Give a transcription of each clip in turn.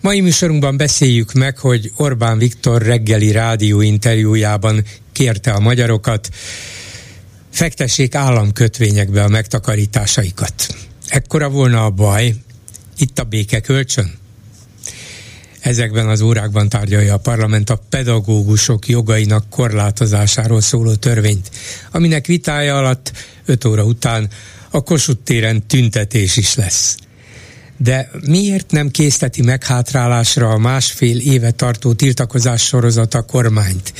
Mai műsorunkban beszéljük meg, hogy Orbán Viktor reggeli rádió interjújában kérte a magyarokat, fektessék államkötvényekbe a megtakarításaikat. Ekkora volna a baj, itt a béke kölcsön? Ezekben az órákban tárgyalja a parlament a pedagógusok jogainak korlátozásáról szóló törvényt, aminek vitája alatt 5 óra után a Kossuth téren tüntetés is lesz de miért nem készteti meghátrálásra a másfél éve tartó tiltakozás sorozat a kormányt?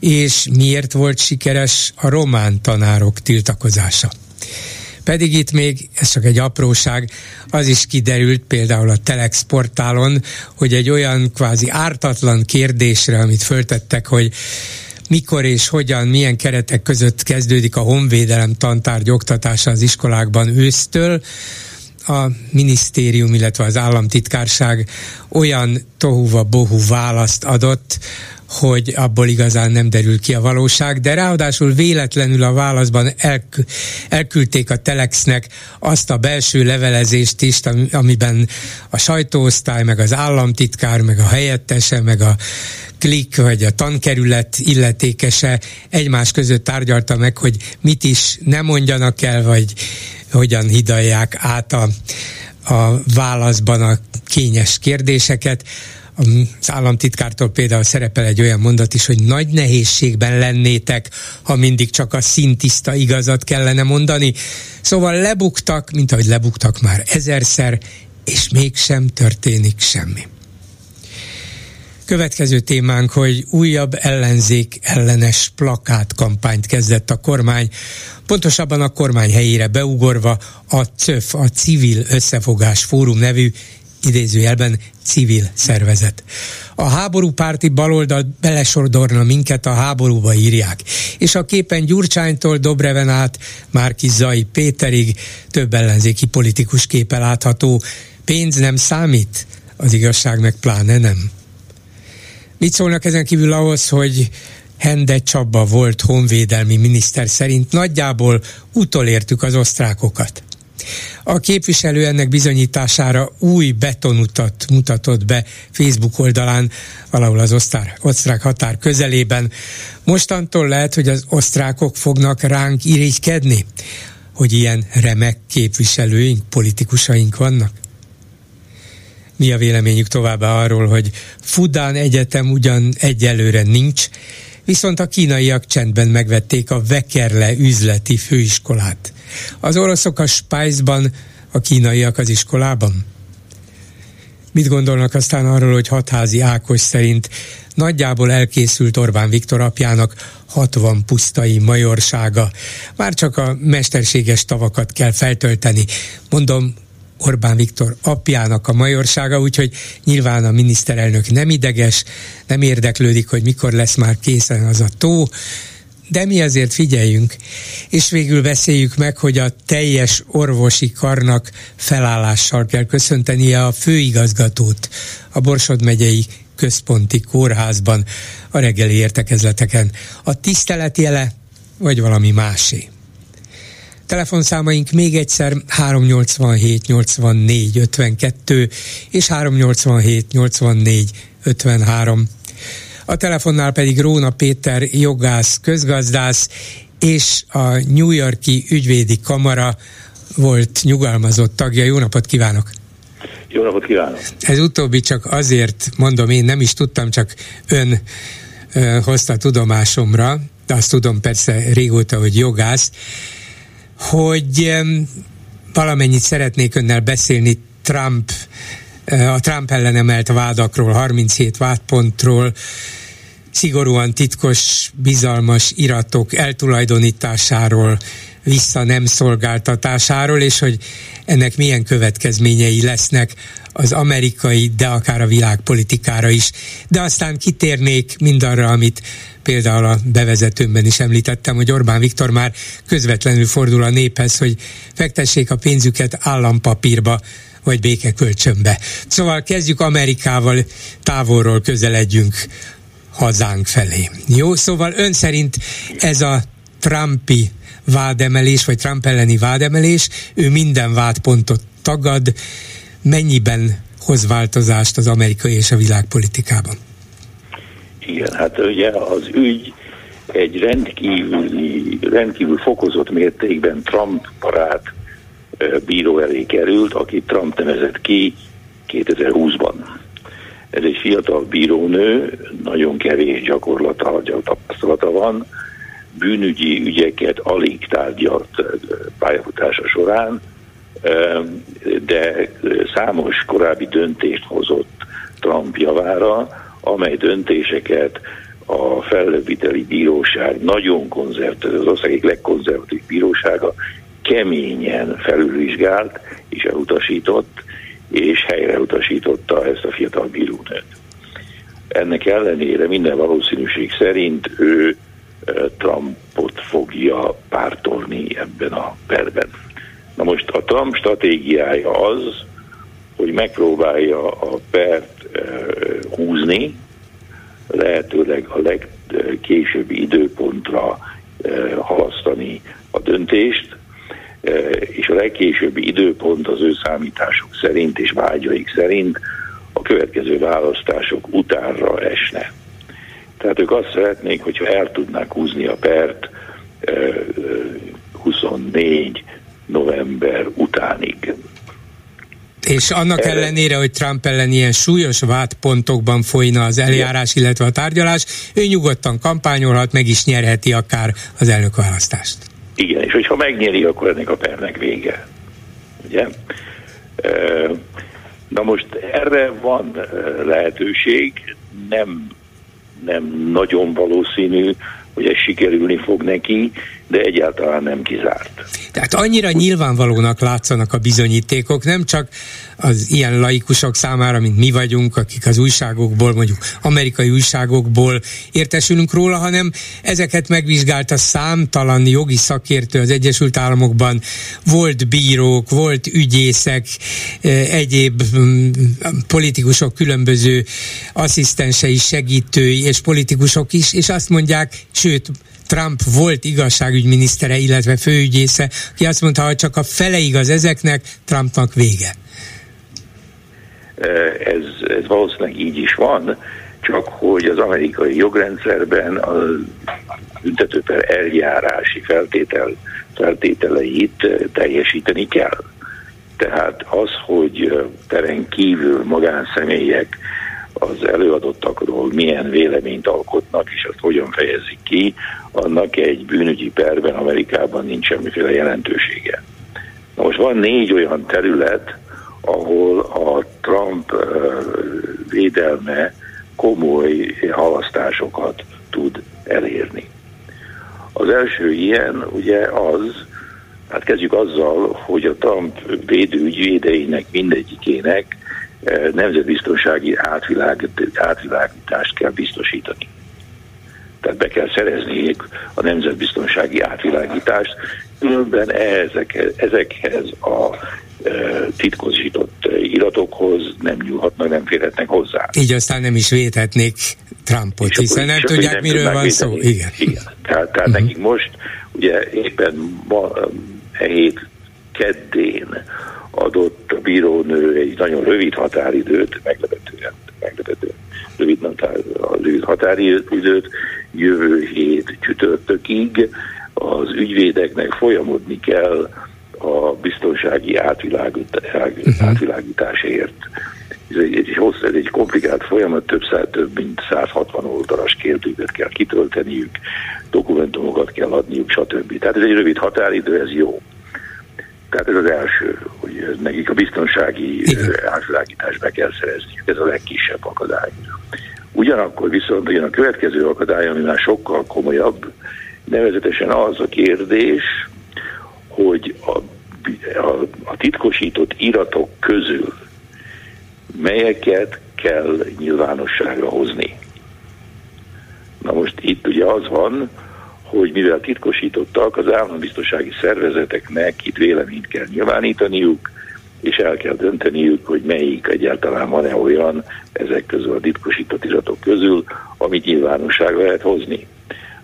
És miért volt sikeres a román tanárok tiltakozása? Pedig itt még, ez csak egy apróság, az is kiderült például a Telex portálon, hogy egy olyan kvázi ártatlan kérdésre, amit föltettek, hogy mikor és hogyan, milyen keretek között kezdődik a honvédelem tantárgy oktatása az iskolákban ősztől, a minisztérium, illetve az államtitkárság olyan tohuva bohu választ adott, hogy abból igazán nem derül ki a valóság, de ráadásul véletlenül a válaszban elk- elküldték a Telexnek azt a belső levelezést is, amiben a sajtóosztály, meg az államtitkár, meg a helyettese, meg a klik, vagy a tankerület illetékese egymás között tárgyalta meg, hogy mit is nem mondjanak el, vagy hogyan hidalják át a, a válaszban a kényes kérdéseket. Az államtitkártól például szerepel egy olyan mondat is, hogy nagy nehézségben lennétek, ha mindig csak a szintiszta igazat kellene mondani. Szóval lebuktak, mint ahogy lebuktak már ezerszer, és mégsem történik semmi. Következő témánk, hogy újabb ellenzék ellenes plakát kampányt kezdett a kormány, pontosabban a kormány helyére beugorva a CÖF, a Civil Összefogás Fórum nevű idézőjelben civil szervezet. A háború párti baloldal belesordorna minket a háborúba írják, és a képen Gyurcsánytól Dobreven át Márki Zai Péterig több ellenzéki politikus képe látható. Pénz nem számít? Az igazság meg pláne nem. Mit szólnak ezen kívül ahhoz, hogy Hende Csaba volt honvédelmi miniszter szerint nagyjából utolértük az osztrákokat. A képviselő ennek bizonyítására új betonutat mutatott be Facebook oldalán, valahol az osztár, osztrák határ közelében. Mostantól lehet, hogy az osztrákok fognak ránk irigykedni, hogy ilyen remek képviselőink, politikusaink vannak. Mi a véleményük továbbá arról, hogy Fudán Egyetem ugyan egyelőre nincs, viszont a kínaiak csendben megvették a Vekerle üzleti főiskolát. Az oroszok a Spice-ban, a kínaiak az iskolában? Mit gondolnak aztán arról, hogy hatházi Ákos szerint nagyjából elkészült Orbán Viktor apjának 60 pusztai majorsága. Már csak a mesterséges tavakat kell feltölteni. Mondom, Orbán Viktor apjának a majorsága, úgyhogy nyilván a miniszterelnök nem ideges, nem érdeklődik, hogy mikor lesz már készen az a tó, de mi azért figyeljünk, és végül beszéljük meg, hogy a teljes orvosi karnak felállással kell köszöntenie a főigazgatót a Borsod megyei központi kórházban a reggeli értekezleteken. A tisztelet jele, vagy valami másé. Telefonszámaink még egyszer 387 84 52 és 387 84 53. A telefonnál pedig Róna Péter jogász, közgazdász és a New Yorki ügyvédi kamara volt nyugalmazott tagja. Jó napot kívánok! Jó napot kívánok! Ez utóbbi csak azért mondom, én nem is tudtam, csak ön ö, hozta tudomásomra, de azt tudom persze régóta, hogy jogász, hogy valamennyit szeretnék önnel beszélni Trump, eh, a Trump ellen emelt vádakról, 37 vádpontról, szigorúan titkos, bizalmas iratok eltulajdonításáról, vissza nem szolgáltatásáról, és hogy ennek milyen következményei lesznek az amerikai, de akár a világpolitikára is. De aztán kitérnék mindarra, amit például a bevezetőmben is említettem, hogy Orbán Viktor már közvetlenül fordul a néphez, hogy fektessék a pénzüket állampapírba, vagy békekölcsönbe. Szóval kezdjük Amerikával, távolról közeledjünk hazánk felé. Jó, szóval ön szerint ez a Trumpi vádemelés, vagy Trump elleni vádemelés, ő minden vádpontot tagad, mennyiben hoz változást az amerikai és a világpolitikában? Igen, hát ugye az ügy egy rendkívüli, rendkívül fokozott mértékben Trump barát bíró elé került, akit Trump nevezett ki 2020-ban. Ez egy fiatal bírónő, nagyon kevés gyakorlata, tapasztalata van, bűnügyi ügyeket alig tárgyalt pályafutása során, de számos korábbi döntést hozott Trump javára, amely döntéseket a felleviteli bíróság nagyon konzervatív, az ország egyik legkonzervatív bírósága keményen felülvizsgált és elutasított, és helyreutasította ezt a fiatal bírónőt. Ennek ellenére minden valószínűség szerint ő Trumpot fogja pártolni ebben a perben. Na most a Trump stratégiája az, hogy megpróbálja a pert húzni, lehetőleg a legkésőbbi időpontra halasztani a döntést, és a legkésőbbi időpont az ő számításuk szerint és vágyaik szerint a következő választások utánra esne. Tehát ők azt szeretnék, hogyha el tudnák húzni a pert 24 november utánig. És annak ellenére, hogy Trump ellen ilyen súlyos vádpontokban folyna az eljárás, illetve a tárgyalás, ő nyugodtan kampányolhat, meg is nyerheti akár az elnökválasztást. Igen, és hogyha megnyeri, akkor ennek a pernek vége. Ugye? Na most erre van lehetőség, nem nem nagyon valószínű, hogy ez sikerülni fog neki, de egyáltalán nem kizárt. Tehát annyira nyilvánvalónak látszanak a bizonyítékok, nem csak az ilyen laikusok számára, mint mi vagyunk, akik az újságokból, mondjuk amerikai újságokból értesülünk róla, hanem ezeket megvizsgálta számtalan jogi szakértő az Egyesült Államokban, volt bírók, volt ügyészek, egyéb mm, politikusok, különböző asszisztensei, segítői és politikusok is, és azt mondják, sőt, Trump volt igazságügyminisztere, illetve főügyésze, aki azt mondta, hogy csak a fele igaz ezeknek, Trumpnak vége. Ez, ez valószínűleg így is van, csak hogy az amerikai jogrendszerben a büntetőper eljárási feltétel, feltételeit teljesíteni kell. Tehát az, hogy teren kívül magánszemélyek az előadottakról milyen véleményt alkotnak, és azt hogyan fejezik ki, annak egy bűnügyi perben Amerikában nincs semmiféle jelentősége. Na most van négy olyan terület, ahol a Trump védelme komoly halasztásokat tud elérni. Az első ilyen ugye az, hát kezdjük azzal, hogy a Trump védőügyvédeinek mindegyikének nemzetbiztonsági átvilágítást kell biztosítani. Tehát be kell szerezniük a nemzetbiztonsági átvilágítást, különben ezek, ezekhez a e, titkosított iratokhoz nem nyúlhatnak, nem férhetnek hozzá. Így aztán nem is védhetnék Trumpot, és hiszen nem tudják, nem miről van szó. Igen. Igen. Tehát, tehát uh-huh. nekik most, ugye éppen ma, e hét keddén adott a bírónő egy nagyon rövid határidőt, meglepetően, meglepetően rövid, rövid határidőt, jövő hét csütörtökig az ügyvédeknek folyamodni kell a biztonsági uh-huh. átvilágításért. Ez egy, egy, hossz, ez egy komplikált folyamat, több, száz, több mint 160 oldalas kérdőket kell kitölteniük, dokumentumokat kell adniuk, stb. Tehát ez egy rövid határidő, ez jó. Tehát ez az első, hogy nekik a biztonsági átvilágítást be kell szerezniük, ez a legkisebb akadály. Ugyanakkor viszont ugyan a következő akadály, ami már sokkal komolyabb, nevezetesen az a kérdés, hogy a, a, a titkosított iratok közül melyeket kell nyilvánosságra hozni. Na most itt ugye az van, hogy mivel titkosítottak, az állambiztonsági szervezeteknek itt véleményt kell nyilvánítaniuk, és el kell dönteniük, hogy melyik egyáltalán van-e olyan ezek közül a titkosított iratok közül, amit nyilvánosságra lehet hozni.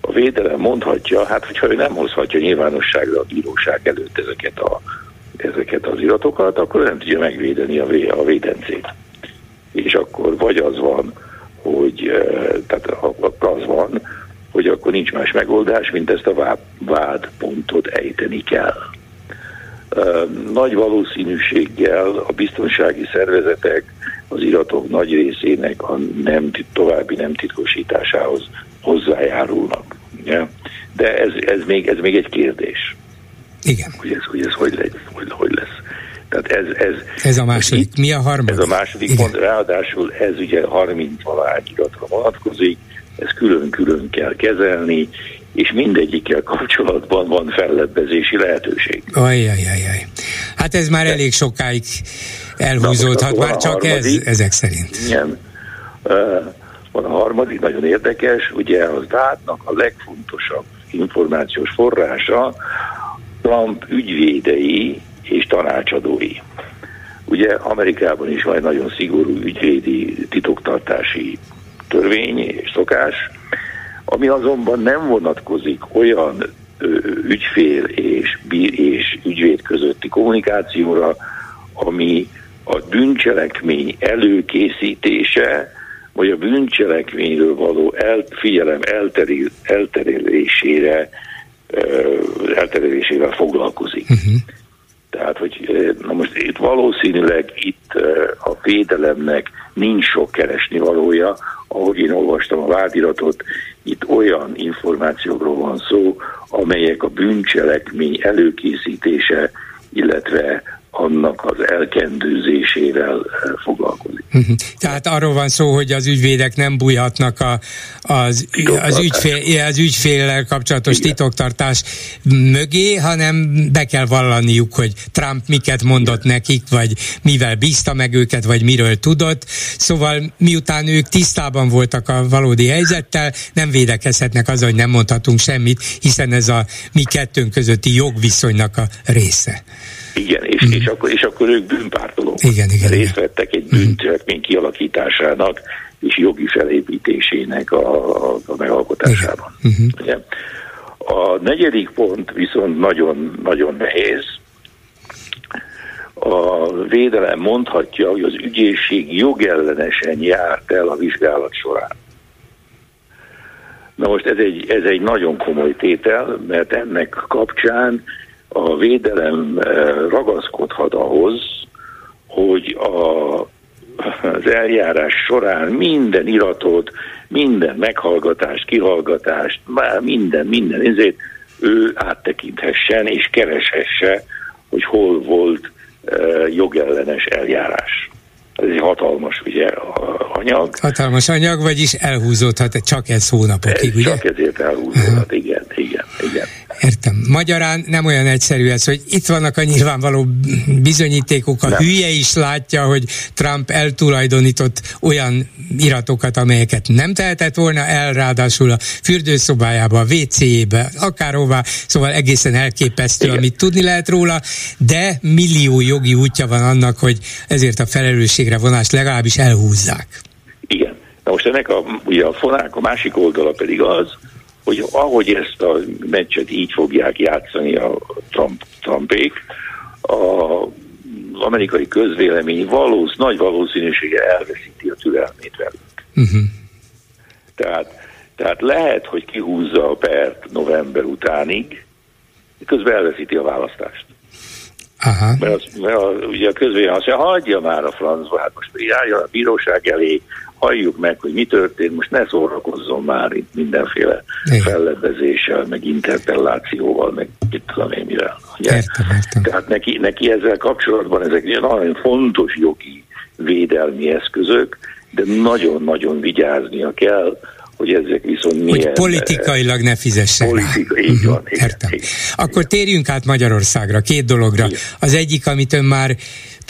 A védelem mondhatja, hát hogyha ő nem hozhatja nyilvánosságra a bíróság előtt ezeket, a, ezeket az iratokat, akkor nem tudja megvédeni a, vé, a védencét. És akkor vagy az van, hogy eh, tehát az van, hogy akkor nincs más megoldás, mint ezt a vád, vádpontot ejteni kell. Nagy valószínűséggel a biztonsági szervezetek az iratok nagy részének a nem, további nem titkosításához hozzájárulnak. Ja? De ez, ez, még, ez még egy kérdés. Igen. Hogy ez hogy, ez hogy, lesz, hogy, hogy lesz. Tehát ez, ez, ez a második. Itt, Mi a harmadik? Ez a második Igen. pont. Ráadásul ez ugye 30 valahány iratra vonatkozik, ezt külön-külön kell kezelni, és mindegyikkel kapcsolatban van fellebbezési lehetőség. Ajjajajaj. Hát ez már elég sokáig elhúzódhat, már csak harmadik, ez, ezek szerint. Igen. Van a harmadik, nagyon érdekes, ugye az dátnak a legfontosabb információs forrása Trump ügyvédei és tanácsadói. Ugye Amerikában is van egy nagyon szigorú ügyvédi titoktartási törvény és szokás, ami azonban nem vonatkozik olyan ügyfél és, és ügyvéd közötti kommunikációra, ami a bűncselekmény előkészítése, vagy a bűncselekményről való el, figyelem elterül, elterelésére, elterelésével foglalkozik. Uh-huh. Tehát, hogy na most itt valószínűleg itt a védelemnek nincs sok keresni valója, ahogy én olvastam a vádiratot, itt olyan információkról van szó, amelyek a bűncselekmény előkészítése, illetve annak az elkendőzésével eh, foglalkozik. Uh-huh. Tehát arról van szó, hogy az ügyvédek nem bújhatnak a, az, az, ügyfél, az ügyféllel kapcsolatos Igen. titoktartás mögé, hanem be kell vallaniuk, hogy Trump miket mondott Igen. nekik, vagy mivel bízta meg őket, vagy miről tudott. Szóval miután ők tisztában voltak a valódi helyzettel, nem védekezhetnek az, hogy nem mondhatunk semmit, hiszen ez a mi kettőnk közötti jogviszonynak a része. Igen, és, mm. és, akkor, és akkor ők bűnpártolók. Igen, igen, részt vettek egy bűncselekmény kialakításának és jogi felépítésének a, a, a megalkotásában. Uh-huh. Ugye? A negyedik pont viszont nagyon-nagyon nehéz. A védelem mondhatja, hogy az ügyészség jogellenesen járt el a vizsgálat során. Na most ez egy, ez egy nagyon komoly tétel, mert ennek kapcsán a védelem eh, ragaszkodhat ahhoz, hogy a, az eljárás során minden iratot, minden meghallgatást, kihallgatást, már minden, minden ezért ő áttekinthessen és kereshesse, hogy hol volt uh, jogellenes eljárás. Ez egy hatalmas ugye, anyag. Hatalmas anyag, vagyis elhúzódhat csak ez hónapokig, ez ugye? Csak ezért elhúzódhat, igen, igen. Értem. Magyarán nem olyan egyszerű ez, hogy itt vannak a nyilvánvaló bizonyítékok, a nem. hülye is látja, hogy Trump eltulajdonított olyan iratokat, amelyeket nem tehetett volna el, ráadásul a fürdőszobájába, a WC-jébe, akárhová, szóval egészen elképesztő, Igen. amit tudni lehet róla, de millió jogi útja van annak, hogy ezért a felelősségre vonást legalábbis elhúzzák. Igen. Na most ennek a, ugye a fonák a másik oldala pedig az, hogy ahogy ezt a meccset így fogják játszani a Trump, Trumpék, a, az amerikai közvélemény valósz, nagy valószínűsége elveszíti a türelmét velük. Uh-huh. Tehát, tehát lehet, hogy kihúzza a pert november utánig, közben elveszíti a választást. Aha. Mert, az, mert a, ugye a közvélemény azt mondja, hagyja már a francba, hát most járja a bíróság elé, halljuk meg, hogy mi történt, most ne szórakozzon már itt mindenféle Igen. fellebbezéssel, meg interpellációval, meg mit tudom én mivel. Ugye? Értem, értem. Tehát neki, neki ezzel kapcsolatban ezek nagyon fontos jogi védelmi eszközök, de nagyon-nagyon vigyáznia kell, hogy ezek viszont milyen... Hogy politikailag ne fizesse Politika, rá. így van. Igen, Értem. Igen, Akkor térjünk át Magyarországra, két dologra. Igen. Az egyik, amit ön már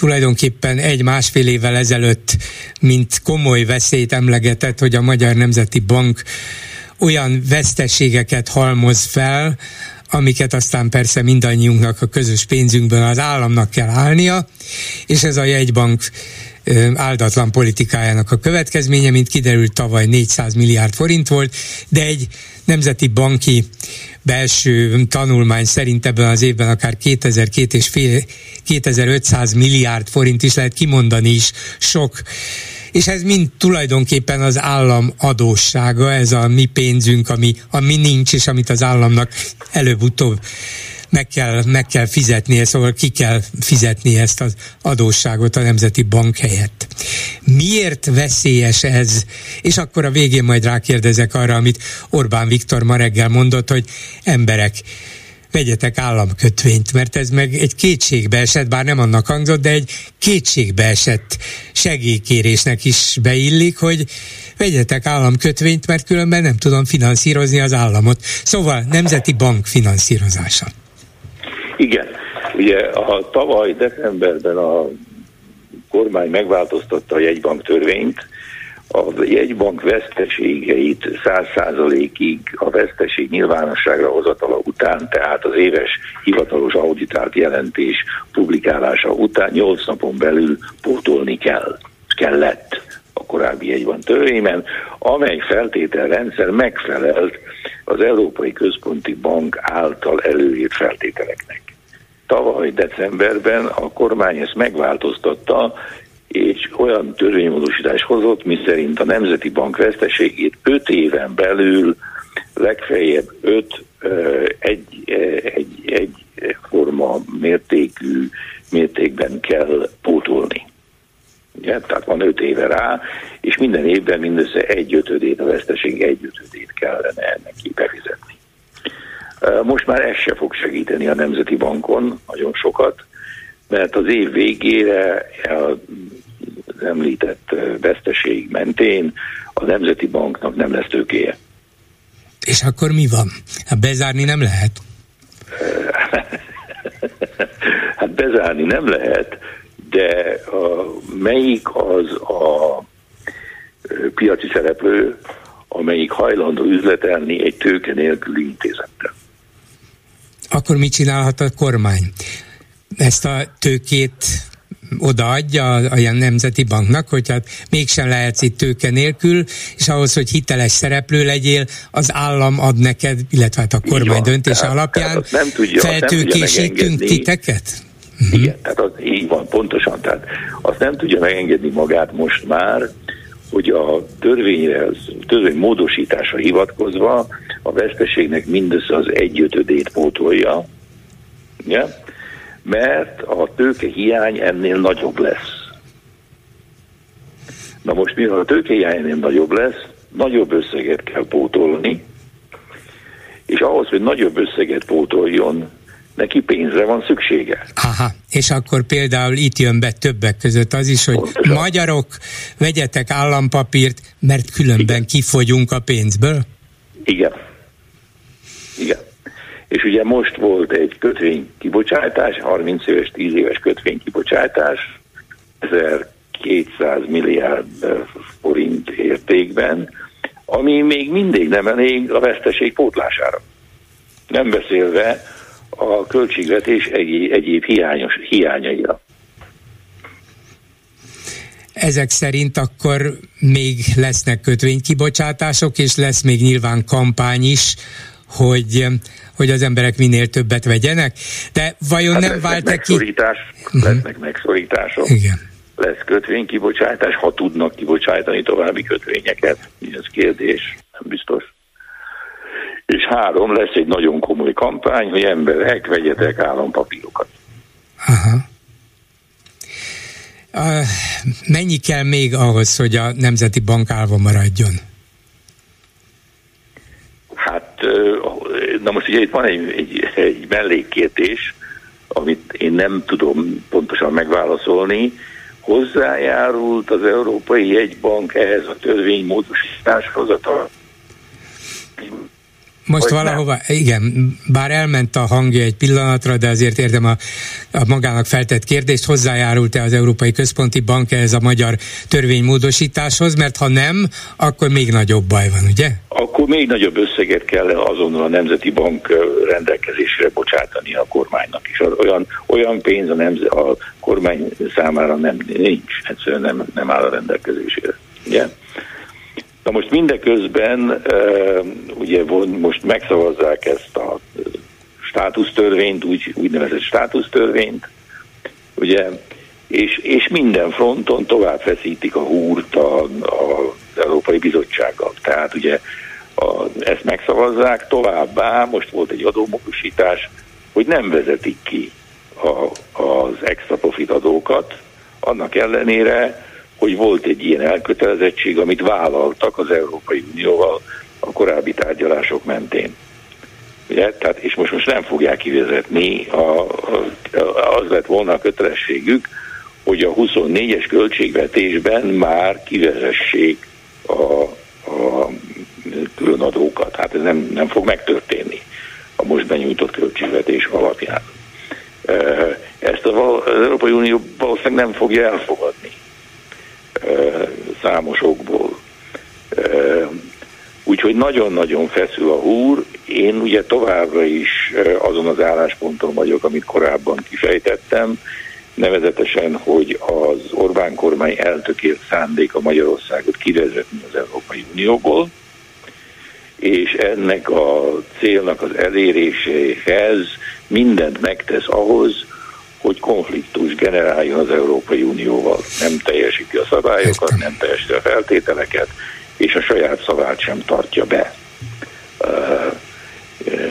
tulajdonképpen egy-másfél évvel ezelőtt, mint komoly veszélyt emlegetett, hogy a Magyar Nemzeti Bank olyan veszteségeket halmoz fel, amiket aztán persze mindannyiunknak a közös pénzünkből az államnak kell állnia, és ez a jegybank áldatlan politikájának a következménye, mint kiderült tavaly 400 milliárd forint volt, de egy nemzeti banki belső tanulmány szerint ebben az évben akár 2002 és fél, 2500 milliárd forint is lehet kimondani is sok. És ez mind tulajdonképpen az állam adóssága, ez a mi pénzünk, ami, ami nincs, és amit az államnak előbb-utóbb meg kell, meg kell fizetnie, szóval ki kell fizetni ezt az adósságot a Nemzeti Bank helyett. Miért veszélyes ez? És akkor a végén majd rákérdezek arra, amit Orbán Viktor ma reggel mondott, hogy emberek, vegyetek államkötvényt, mert ez meg egy kétségbe bár nem annak hangzott, de egy kétségbe segélykérésnek is beillik, hogy vegyetek államkötvényt, mert különben nem tudom finanszírozni az államot. Szóval Nemzeti Bank finanszírozása. Igen. Ugye a tavaly decemberben a kormány megváltoztatta a jegybank törvényt, a jegybank veszteségeit száz százalékig a veszteség nyilvánosságra hozatala után, tehát az éves hivatalos auditált jelentés publikálása után 8 napon belül pótolni kell, kellett a korábbi jegybank törvényben, amely feltételrendszer megfelelt az Európai Központi Bank által előírt feltételeknek. Tavaly decemberben a kormány ezt megváltoztatta, és olyan törvénymódosítás hozott, miszerint a Nemzeti Bank veszteségét 5 éven belül legfeljebb 5 egy, egy, egy forma mértékű mértékben kell pótolni. Ugye? Tehát van 5 éve rá, és minden évben mindössze egy ötödét, a veszteség egy ötödét kellene neki befizetni. Most már ez se fog segíteni a Nemzeti Bankon nagyon sokat, mert az év végére az említett veszteség mentén a Nemzeti Banknak nem lesz tőkéje. És akkor mi van? Hát bezárni nem lehet? hát bezárni nem lehet, de a, melyik az a piaci szereplő, amelyik hajlandó üzletelni egy tőke nélküli intézettel? Akkor mit csinálhat a kormány? Ezt a tőkét odaadja a, a nemzeti banknak, hogy hát mégsem lehetsz itt tőke nélkül, és ahhoz, hogy hiteles szereplő legyél, az állam ad neked, illetve hát a kormány van, döntése tehát, alapján tehát nem tudja, feltőkésítünk titeket? Igen, tehát az, így van, pontosan. Tehát azt nem tudja megengedni magát most már, hogy a törvényre, az törvény módosításra hivatkozva a veszteségnek mindössze az egyötödét pótolja, ja? mert a tőke hiány ennél nagyobb lesz. Na most mivel a tőke hiány ennél nagyobb lesz, nagyobb összeget kell pótolni, és ahhoz, hogy nagyobb összeget pótoljon, neki pénzre van szüksége. Aha, és akkor például itt jön be többek között az is, hogy Pontosan. magyarok, vegyetek állampapírt, mert különben Igen. kifogyunk a pénzből? Igen. Igen. És ugye most volt egy kötvénykibocsátás, 30 éves, 10 éves kötvénykibocsátás, 1200 milliárd forint értékben, ami még mindig nem elég a veszteség pótlására. Nem beszélve a költségvetés egy, egyéb hiányos, hiányaira. Ezek szerint akkor még lesznek kötvénykibocsátások, és lesz még nyilván kampány is, hogy, hogy az emberek minél többet vegyenek, de vajon hát nem vált ki... Uh-huh. Lesznek megszorítások. Igen. Lesz kötvénykibocsátás, ha tudnak kibocsátani további kötvényeket. Ez kérdés, nem biztos és három, lesz egy nagyon komoly kampány, hogy emberek, vegyetek állampapírokat. Aha. Uh, mennyi kell még ahhoz, hogy a Nemzeti Bank állva maradjon? Hát, na most ugye itt van egy, egy, egy mellékkérdés, amit én nem tudom pontosan megválaszolni. Hozzájárult az Európai Jegybank ehhez a törvénymódosításhoz a most valahova, nem. igen, bár elment a hangja egy pillanatra, de azért érdem a, a magának feltett kérdést, hozzájárult-e az Európai Központi Bank ehhez a magyar törvénymódosításhoz, mert ha nem, akkor még nagyobb baj van, ugye? Akkor még nagyobb összeget kell azonnal a Nemzeti Bank rendelkezésre bocsátani a kormánynak is. Olyan, olyan pénz a, nemze, a kormány számára nem nincs, egyszerűen nem, nem áll a rendelkezésére. Ugye? Na most mindeközben ugye most megszavazzák ezt a státusztörvényt, úgy, úgynevezett státusztörvényt, ugye, és, és minden fronton tovább feszítik a húrt a, az Európai Bizottsággal. Tehát ugye a, ezt megszavazzák, továbbá most volt egy adómódosítás, hogy nem vezetik ki a, az extra profit adókat, annak ellenére, hogy volt egy ilyen elkötelezettség, amit vállaltak az Európai Unióval a korábbi tárgyalások mentén. Ugye? Tehát, és most, most nem fogják kivezetni, a, a, az lett volna a kötelességük, hogy a 24-es költségvetésben már kivezessék a, a különadókat. Hát ez nem, nem fog megtörténni a most benyújtott költségvetés alapján. Ezt az Európai Unió valószínűleg nem fogja elfogadni számos okból. Úgyhogy nagyon-nagyon feszül a húr. Én ugye továbbra is azon az állásponton vagyok, amit korábban kifejtettem, nevezetesen, hogy az Orbán kormány eltökélt szándék a Magyarországot kivezetni az Európai Unióból, és ennek a célnak az eléréséhez mindent megtesz ahhoz, hogy konfliktus generáljon az Európai Unióval. Nem teljesíti a szabályokat, nem teljesíti a feltételeket, és a saját szavát sem tartja be.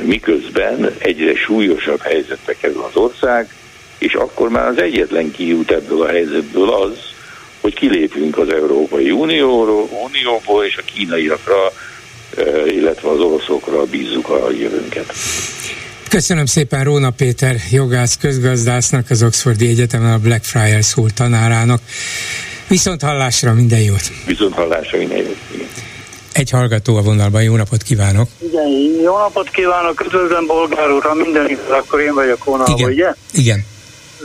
Miközben egyre súlyosabb helyzetbe kerül az ország, és akkor már az egyetlen kiút ebből a helyzetből az, hogy kilépünk az Európai Unióról, Unióból, és a kínaiakra, illetve az oroszokra bízzuk a jövőnket. Köszönöm szépen Róna Péter jogász közgazdásznak, az Oxfordi Egyetemen a Blackfriars School tanárának. Viszont hallásra minden jót! Viszont hallásra minden jót! Egy hallgató a vonalban, jó napot kívánok! Igen, jó napot kívánok, üdvözlöm Bolgár úr, ha minden igaz, akkor én vagyok vonalban, Igen. ugye? Igen.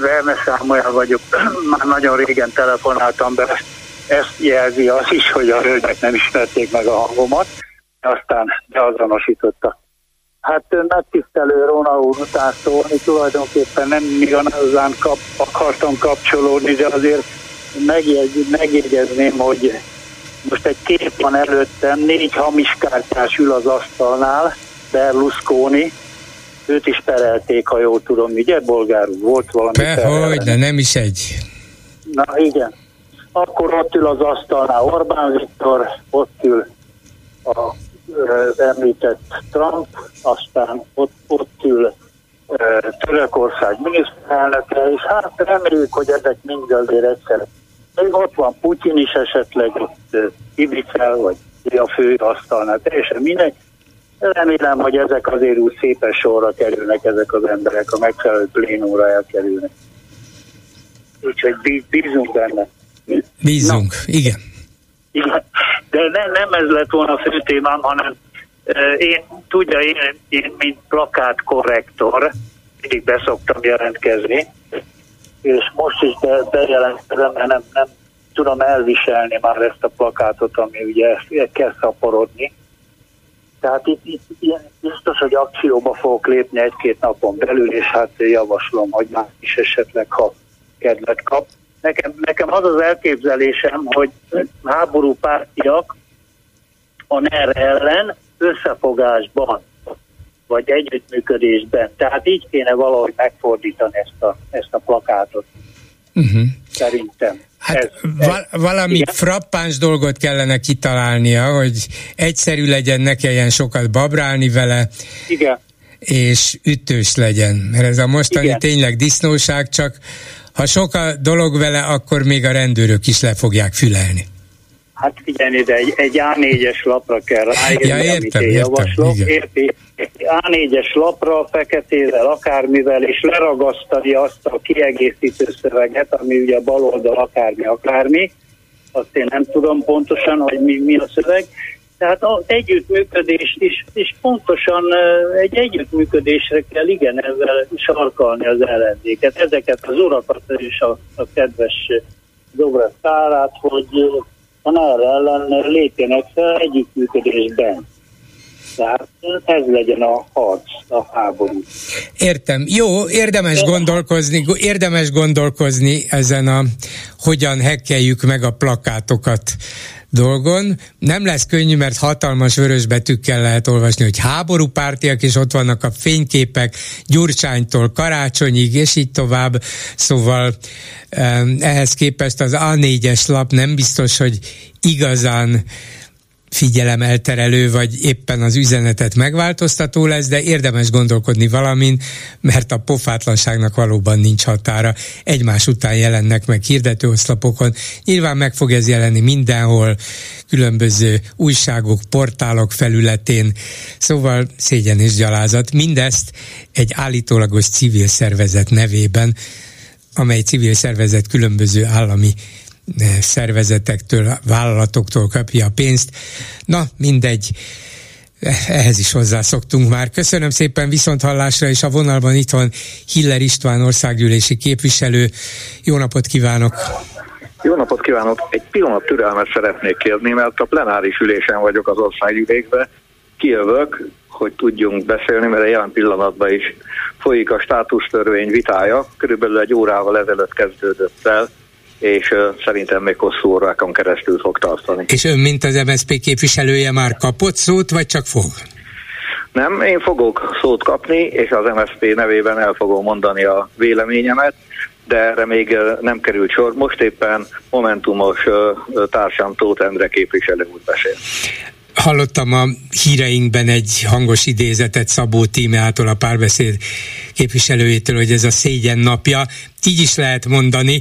Verne Sámuel vagyok, már nagyon régen telefonáltam be, ezt jelzi az is, hogy a hölgyek nem ismerték meg a hangomat, aztán beazonosította Hát megtisztelő Róna úr után szólni, tulajdonképpen nem igazán kap, akartam kapcsolódni, de azért megjegy, megjegyezném, hogy most egy kép van előttem, négy hamis kártyás ül az asztalnál, Berlusconi, őt is perelték, ha jól tudom, ugye, bolgár? Volt valami Hogy, de nem is egy. Na igen. Akkor ott ül az asztalnál Orbán Viktor, ott ül a említett Trump, aztán ott, ott ül Törökország miniszterelnöke, és hát reméljük, hogy ezek mind azért egyszer. Még ott van Putyin is esetleg, ott vagy a fő asztalnál, teljesen mindegy. Remélem, hogy ezek azért úgy szépen sorra kerülnek, ezek az emberek, a megfelelő plénóra elkerülnek. Úgyhogy bízunk benne. Bízunk, Na. igen. Igen, de ne, nem ez lett volna a fő témám, hanem én, tudja, én, én mint plakát korrektor mindig beszoktam jelentkezni, és most is be, bejelentkezem, mert nem, nem tudom elviselni már ezt a plakátot, ami ugye kezd szaporodni. Tehát itt, itt itt biztos, hogy akcióba fogok lépni egy-két napon belül, és hát javaslom, hogy már is esetleg, ha kedvet kap. Nekem, nekem az az elképzelésem, hogy háború pártiak a NER ellen összefogásban, vagy együttműködésben. Tehát így kéne valahogy megfordítani ezt a, ezt a plakátot. Uh-huh. Szerintem. Hát ez, val- valami igen? frappáns dolgot kellene kitalálnia, hogy egyszerű legyen, ne kelljen sokat babrálni vele. Igen. És ütős legyen. Mert ez a mostani igen. tényleg disznóság, csak ha sok a dolog vele, akkor még a rendőrök is le fogják fülelni. Hát figyelni, de egy, egy A4-es lapra kell ráírni, ja, értem, amit én értem, javaslok. Igen. Érti? A4-es lapra, feketével, akármivel, és leragasztani azt a kiegészítő szöveget, ami ugye a bal oldal akármi, akármi, azt én nem tudom pontosan, hogy mi, mi a szöveg, Tehát az együttműködés is, és pontosan egy együttműködésre kell igen ezzel sarkalni az ellenzéket. Ezeket az urakat és a, a kedves Dobrev Kárát, hogy van erre ellen lépjenek fel együttműködésben. Tehát ez legyen a harc, a háború. Értem. Jó, érdemes gondolkozni, érdemes gondolkozni ezen a hogyan hekkeljük meg a plakátokat dolgon. Nem lesz könnyű, mert hatalmas vörös betűkkel lehet olvasni, hogy háborúpártiak, és ott vannak a fényképek Gyurcsánytól Karácsonyig, és így tovább. Szóval ehhez képest az A4-es lap nem biztos, hogy igazán figyelemelterelő, vagy éppen az üzenetet megváltoztató lesz, de érdemes gondolkodni valamin, mert a pofátlanságnak valóban nincs határa. Egymás után jelennek meg hirdetőoszlopokon. Nyilván meg fog ez jelenni mindenhol, különböző újságok, portálok felületén, szóval szégyen és gyalázat. Mindezt egy állítólagos civil szervezet nevében, amely civil szervezet különböző állami szervezetektől, vállalatoktól kapja a pénzt. Na, mindegy ehhez is hozzászoktunk már. Köszönöm szépen viszont hallásra, és a vonalban itt van Hiller István országgyűlési képviselő. Jó napot kívánok! Jó napot kívánok! Egy pillanat türelmet szeretnék kérni, mert a plenáris ülésen vagyok az országgyűlésben. Kijövök, hogy tudjunk beszélni, mert a jelen pillanatban is folyik a státusztörvény vitája. Körülbelül egy órával ezelőtt kezdődött el és uh, szerintem még hosszú órákon keresztül fog tartani. És ön, mint az MSZP képviselője már kapott szót, vagy csak fog? Nem, én fogok szót kapni, és az MSZP nevében el fogom mondani a véleményemet, de erre még nem került sor. Most éppen Momentumos társam Tóth Endre képviselő úr beszél. Hallottam a híreinkben egy hangos idézetet Szabó Tímeától, a párbeszéd képviselőjétől, hogy ez a szégyen napja. Így is lehet mondani,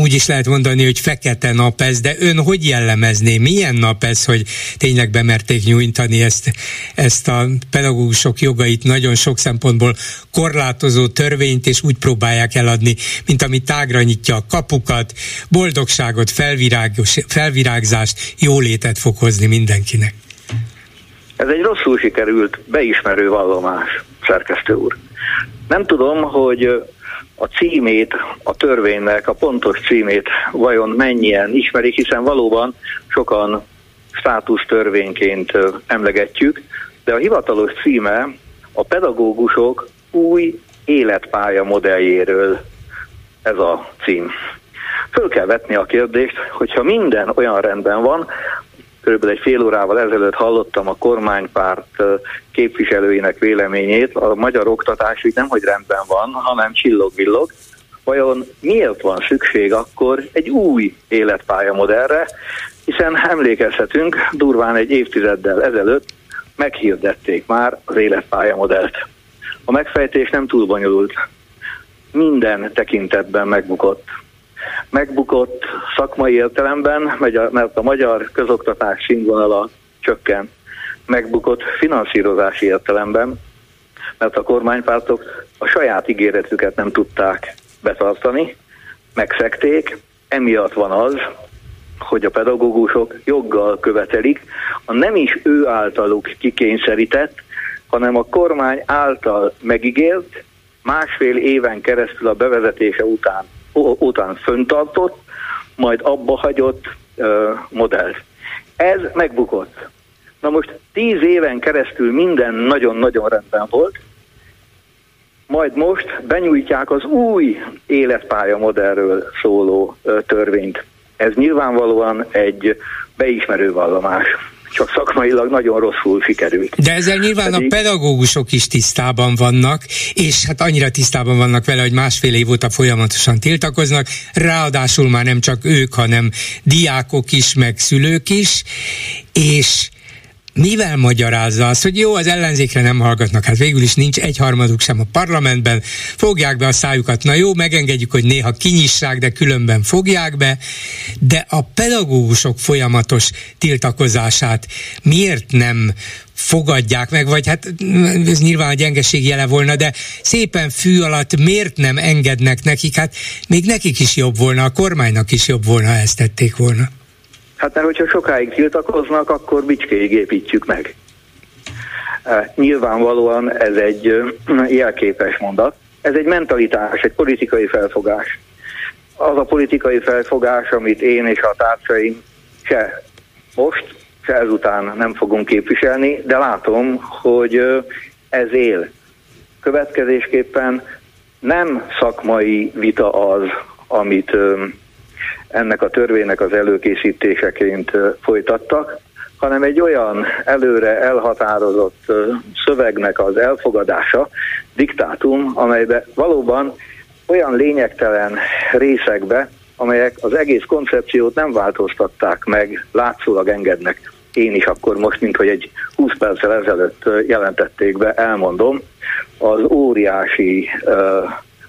úgy is lehet mondani, hogy fekete nap ez, de ön hogy jellemezné? Milyen nap ez, hogy tényleg bemerték nyújtani ezt, ezt a pedagógusok jogait nagyon sok szempontból korlátozó törvényt, és úgy próbálják eladni, mint ami tágra nyitja a kapukat, boldogságot, felvirágzást, jólétet fog hozni mindenkinek. Ez egy rosszul sikerült beismerő vallomás, szerkesztő úr. Nem tudom, hogy a címét, a törvénynek, a pontos címét vajon mennyien ismerik, hiszen valóban sokan státusz törvényként emlegetjük, de a hivatalos címe a pedagógusok új életpálya modelljéről ez a cím. Föl kell vetni a kérdést, hogyha minden olyan rendben van, körülbelül egy fél órával ezelőtt hallottam a kormánypárt képviselőinek véleményét, a magyar oktatás így nem, hogy rendben van, hanem csillog-villog. Vajon miért van szükség akkor egy új életpályamodellre, hiszen emlékezhetünk, durván egy évtizeddel ezelőtt meghirdették már az életpályamodellt. A megfejtés nem túl bonyolult. Minden tekintetben megbukott megbukott szakmai értelemben, mert a magyar közoktatás színvonala csökken. Megbukott finanszírozási értelemben, mert a kormánypártok a saját ígéretüket nem tudták betartani, megszekték, emiatt van az, hogy a pedagógusok joggal követelik a nem is ő általuk kikényszerített, hanem a kormány által megígért, másfél éven keresztül a bevezetése után után föntartott, majd abba hagyott modell. Ez megbukott. Na most tíz éven keresztül minden nagyon-nagyon rendben volt, majd most benyújtják az új életpálya modellről szóló törvényt. Ez nyilvánvalóan egy beismerő vallomás csak szakmailag nagyon rosszul sikerült. De ezzel nyilván Pedig... a pedagógusok is tisztában vannak, és hát annyira tisztában vannak vele, hogy másfél év óta folyamatosan tiltakoznak, ráadásul már nem csak ők, hanem diákok is, meg szülők is, és mivel magyarázza azt, hogy jó, az ellenzékre nem hallgatnak, hát végül is nincs egyharmaduk sem a parlamentben, fogják be a szájukat, na jó, megengedjük, hogy néha kinyissák, de különben fogják be, de a pedagógusok folyamatos tiltakozását miért nem fogadják meg, vagy hát ez nyilván a gyengeség jele volna, de szépen fű alatt miért nem engednek nekik, hát még nekik is jobb volna, a kormánynak is jobb volna, ha ezt tették volna. Hát mert hogyha sokáig tiltakoznak, akkor bicskéig építjük meg. Nyilvánvalóan ez egy jelképes mondat. Ez egy mentalitás, egy politikai felfogás. Az a politikai felfogás, amit én és a társaim se most, se ezután nem fogunk képviselni, de látom, hogy ez él. Következésképpen nem szakmai vita az, amit ennek a törvénynek az előkészítéseként folytattak, hanem egy olyan előre elhatározott szövegnek az elfogadása, diktátum, amelybe valóban olyan lényegtelen részekbe, amelyek az egész koncepciót nem változtatták meg, látszólag engednek. Én is akkor most, mint hogy egy 20 perccel ezelőtt jelentették be, elmondom, az óriási uh,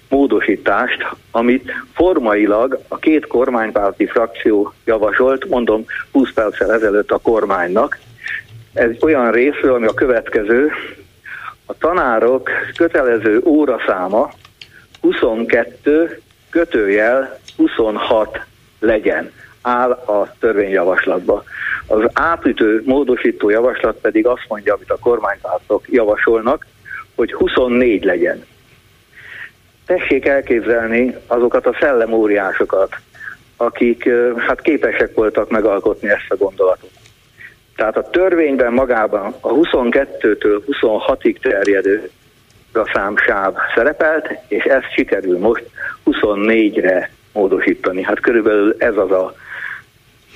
módosítást, amit formailag a két kormánypárti frakció javasolt, mondom 20 perccel ezelőtt a kormánynak. Ez olyan részről, ami a következő, a tanárok kötelező óraszáma 22 kötőjel 26 legyen, áll a törvényjavaslatba. Az átütő módosító javaslat pedig azt mondja, amit a kormánypártok javasolnak, hogy 24 legyen tessék elképzelni azokat a szellemóriásokat, akik hát képesek voltak megalkotni ezt a gondolatot. Tehát a törvényben magában a 22-től 26-ig terjedő a számsáv szerepelt, és ezt sikerül most 24-re módosítani. Hát körülbelül ez az a,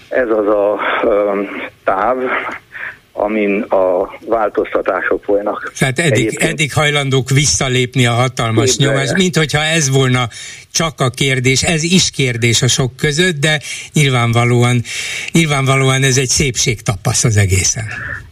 ez az a um, táv, amin a változtatások folynak. Tehát eddig, eddig hajlandók visszalépni a hatalmas Képzelje. nyomás, mint hogyha ez volna csak a kérdés, ez is kérdés a sok között, de nyilvánvalóan, nyilvánvalóan ez egy szépségtapasz az egészen.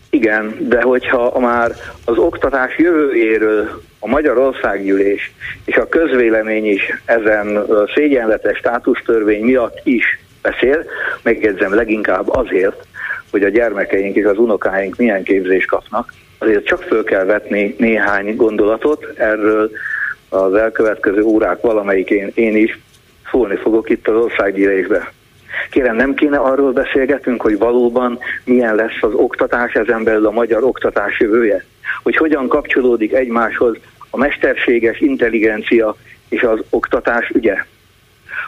Igen, de hogyha már az oktatás jövőjéről a Magyarországgyűlés és a közvélemény is ezen szégyenletes státusztörvény miatt is beszél, megjegyzem leginkább azért, hogy a gyermekeink és az unokáink milyen képzést kapnak. Azért csak föl kell vetni néhány gondolatot, erről az elkövetkező órák valamelyikén én is szólni fogok itt az országgyűlésbe. Kérem, nem kéne arról beszélgetünk, hogy valóban milyen lesz az oktatás, ezen belül a magyar oktatás jövője? Hogy hogyan kapcsolódik egymáshoz a mesterséges intelligencia és az oktatás ügye?